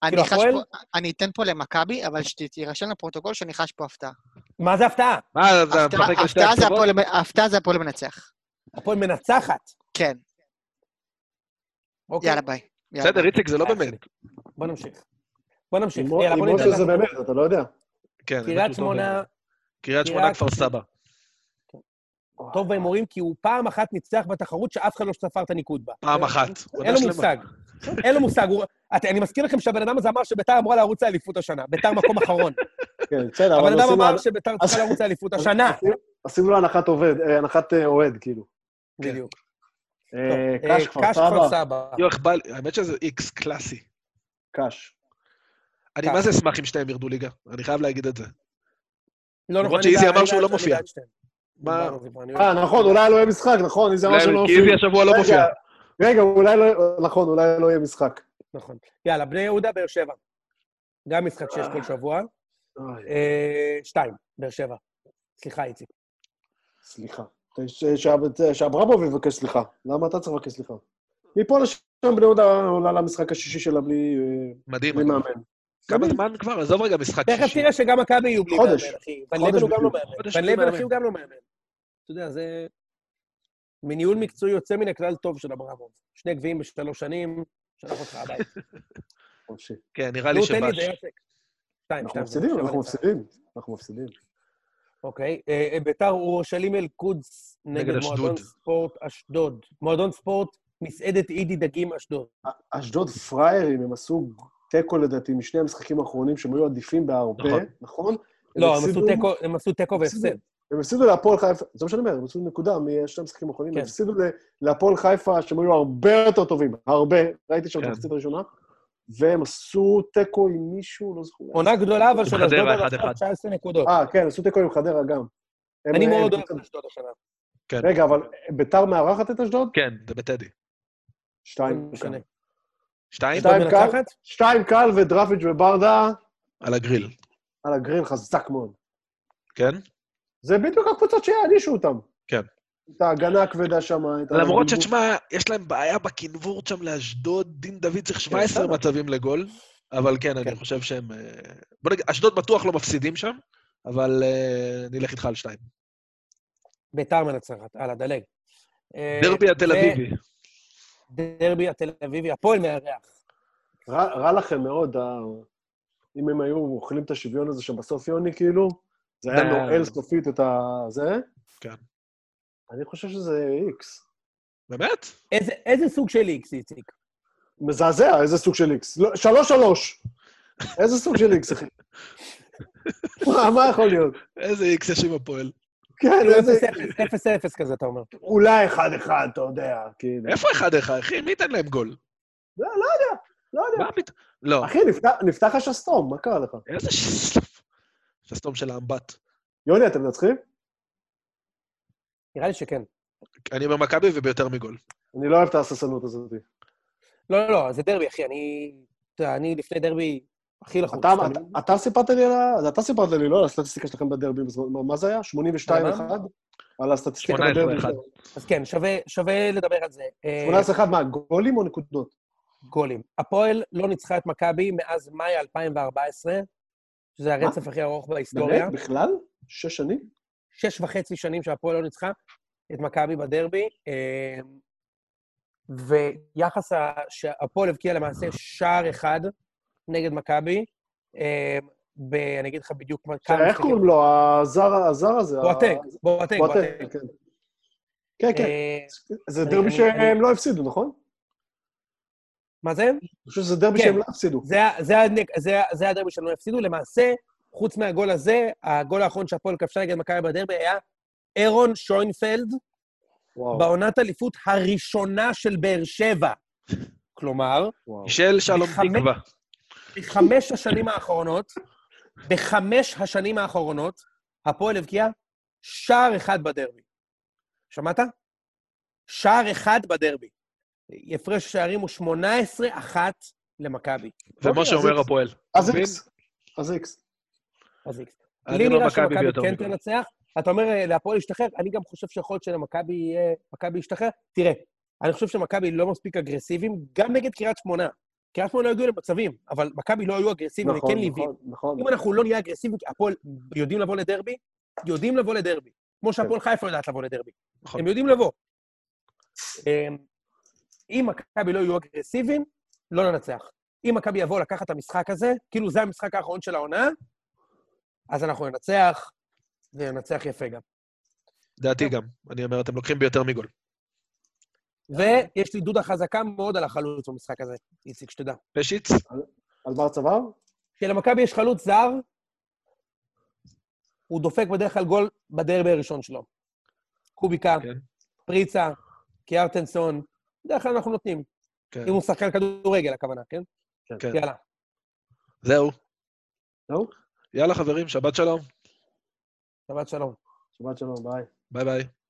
אני כאילו חש? פה- אני אתן פה למכבי, אבל שתירשם לפרוטוקול שאני חש פה הפתעה. מה זה הפתעה? מה, אתה הפתעה- זה? הפועל- זה מנצח. הפועל מנצחת. כן, אוקיי, יאללה, ביי. בסדר. איציק, זה לא באמת. בוא נמשיך. בוא נמשיך. משה זה באמת, אתה לא יודע. כן, האמת קריית שמונה. קריית שמונה, כפר סבא. טוב בהימורים, כי הוא פעם אחת ניצח בתחרות שאף אחד לא ספר את הניקוד בה. פעם אחת. אין לו מושג. אין לו מושג. אני מזכיר לכם שהבן אדם הזה אמר שביתר אמורה לרוץ לאליפות השנה. ביתר מקום אחרון. כן, בסדר, הבן אבל אדם עושים אמר שביתר צריכה לרוץ לאליפות השנה. עושים לו הנחת עובד, אה, הנחת אה, אוהד, כאילו. בדיוק. אה, קש, כפר סבא. יואו, איך בא לי, האמת שזה איקס קלאסי. קש. אני. מה זה אשמח אם שניהם ירדו ליגה, אני חייב להגיד את זה. לא למרות נכון, שאיזי אני אמר שהוא לא מופיע. מה? זה אה, נכון, אולי לא יהיה משחק, נכון, איזה אמר שלא כי מופיע. איזי השבוע לא מופיע. רגע, אולי לא, נכון, אולי לא יהיה משחק. נכון. יאללה, בני יהודה, באר שבע. גם משחק שיש כל שבוע. אוי, אה, שתיים, באר שבע. סליחה, איציק. סליחה. ש- ש- שאברמוב יבקש סליחה. למה אתה צריך לבקש סליחה? מפה לשם בני יהודה עולה למשחק השישי שלה בלי אה, מדהים. בלי. מאמן. כמה זמן כבר? עזוב רגע משחק תכף שישי. תראה שגם מכבי יהיו בלי חודש. מאמן, אחי. ון לבן הוא גם לא. מאמן. ון לבן. אחי, הוא גם לא מאמן. אתה יודע, זה... מניהול מקצועי יוצא מן הכלל טוב של אברמוב. שני גביעים בשלוש שנים, שלח אותך הביתה. חופשי. כן, נראה לי. שתיים, אנחנו מפסידים, אנחנו מפסידים. אנחנו מפסידים. אוקיי. אה, אה, ביתר אורשלים אל-קודס נגד. מועדון ספורט אשדוד. מועדון ספורט, מסעדת אידי דגים אשדוד. אשדוד פראיירים, הם עשו תיקו לדעתי משני המשחקים האחרונים שהם היו עדיפים בהרבה, נכון. נכון? לא, הם עשו תיקו-. והפסד. הם הפסידו להפועל חיפה, זה מה שאני אומר, הם הפסידו נקודה משני המשחקים האחרונים, כן. הם הפסידו להפועל חיפה שהם היו הרבה יותר טובים, הרבה, ראיתי שם את כן. המחצית הראשונה, והם עשו תיקו עם מישהו, לא זוכר. עונה גדולה, אבל של אשדוד עכשיו אחד. 19 נקודות. אה, כן, עשו תיקו עם חדרה גם. אני הם- מאוד אוהב את אשדוד השנה. כן. רגע, אבל ביתר מארחת את אשדוד? כן, זה בטדי. שתיים. שתיים? שתיים. קל? מנצחת? שתיים קל ודרפיץ' וברדה על הגריל. על הגריל חזק מאוד. כן? זה בדיוק הקבוצות שיענישו אותם. כן. את ההגנה הכבדה שם, את ה- למרות שתשמע, יש להם בעיה בקנבורט שם לאשדוד, דין דוד צריך 17 בסדר. מצבים לגול, אבל כן, אני כן. חושב שהם... אה, בוא נגיד, אשדוד בטוח לא מפסידים שם, אבל אה, נלך איתך על שתיים. ביתר מנצחת, הלאה, דלג. אה, דרבי התל אביבי. דרבי התל אביבי, הפועל מארח. רע, רע לכם מאוד, ה... אם הם היו אוכלים את השוויון הזה שבסוף יוני, כאילו, זה היה נועל סופית את ה... זה? כן. אני חושב שזה איקס. באמת? איזה- איזה סוג של איקס, איציק? מזעזע, איזה סוג של איקס. לא, שלוש שלוש. איזה סוג של איקס, אחי? מה מה יכול להיות? איזה איקס יש עם הפועל. כן, איזה... 0-0 כזה, אתה אומר. אולי אחד-אחד, אתה יודע, כאילו. איפה אחד אחד, אחי? מי ייתן להם גול? לא לא יודע, לא יודע. מה פתאום? לא. אחי, נפתח- נפתח השסתום, מה קרה לך? איזה שסתום. שסתום של האמבט. יוני, אתם מנצחים? נראה לי שכן. אני אומר מכבי וביותר מגול. אני לא אוהב את ההססנות הזאת. לא, לא, לא, זה דרבי, אחי. אני... אתה יודע, אני לפני דרבי הכי לחוץ. אתה- אתה- אתה- אתה סיפרת לי על ה... אתה סיפרת לי, לא? על הסטטיסטיקה שלכם בדרבי. מה- זה היה? 82-1? על הסטטיסטיקה 18-1. בדרבי. אז כן, שווה- שווה לדבר על זה. אה, 18-1, מה, גולים או נקודות? גולים. הפועל לא ניצחה את מכבי מאז מאי 2014, שזה הרצף הכי ארוך בהיסטוריה. באמת? בכלל? שש שנים? שש וחצי שנים שהפועל לא ניצחה את מכבי בדרבי, אה, ויחס ה... שהפועל הבקיע למעשה שער אחד נגד מכבי, אה, ב... אני אגיד לך בדיוק מה... איך. קוראים לו? הזר הזר הזה? בואטג, בואטג, בואטג. כן. כן, כן. אה, זה דרבי שהם לא הפסידו, נכון? מה זה? אני חושב שזה דרבי כן. שהם לא הפסידו. זה, הדרבי שלנו הפסידו. למעשה, חוץ מהגול הזה, הגול האחרון שהפועל כבשה נגד מכבי בדרבי היה אירון שוינפלד, בעונת אליפות הראשונה של באר שבע. כלומר. של שלום תקווה. בחמש השנים האחרונות, בחמש השנים האחרונות, הפועל הבקיע שער אחד בדרבי. שמעת? שער אחד בדרבי. הפרש השערים הוא 18-1 למכבי. ומה אוקיי, שאומר אז- הפועל. אז? איקס. אז איקס. אז איקס. אני לי אומר נראה מכבי שמכבי כן. תנצח. אתה אומר אה, להפועל להשתחרר, אני גם חושב שיכול להיות שלמכבי יהיה... מכבי ישתחרר. תראה, אני חושב שמכבי לא מספיק אגרסיביים, גם נגד קריית שמונה. קריית שמונה לא הגיעו למצבים, אבל מכבי לא היו אגרסיביים, נכון, וכן ליווים. נכון, נכון. אם אנחנו לא נהיה אגרסיביים, הפועל יודעים לבוא לדרבי, יודעים לבוא לדרבי. כמו שהפועל חיפה יודעת לבוא לדרבי. נכון. הם יודעים לבוא. אמ, אם מכבי לא יהיו אגרסיביים, לא ננצח. אם מכבי יבוא לקחת את המשחק הזה, כאילו זה המשחק האחרון של העונה, אז אנחנו ננצח, וננצח יפה גם. דעתי גם. אני אומר, אתם לוקחים ביותר מגול. ויש לי דודה חזקה מאוד על החלוץ במשחק הזה, איציק, שתדע. פשיץ? על בר צוואר? כשלמכבי יש חלוץ זר, הוא דופק בדרך כלל גול בדרבי הראשון שלו. קוביקה, כן. פריצה, קיארטנסון, בדרך כלל אנחנו נותנים. כן. אם הוא שחקן כדורגל, הכוונה, כן? כן. יאללה. זהו. זהו? יאללה, חברים, שבת שלום. שבת שלום. שבת שלום, ביי. ביי ביי.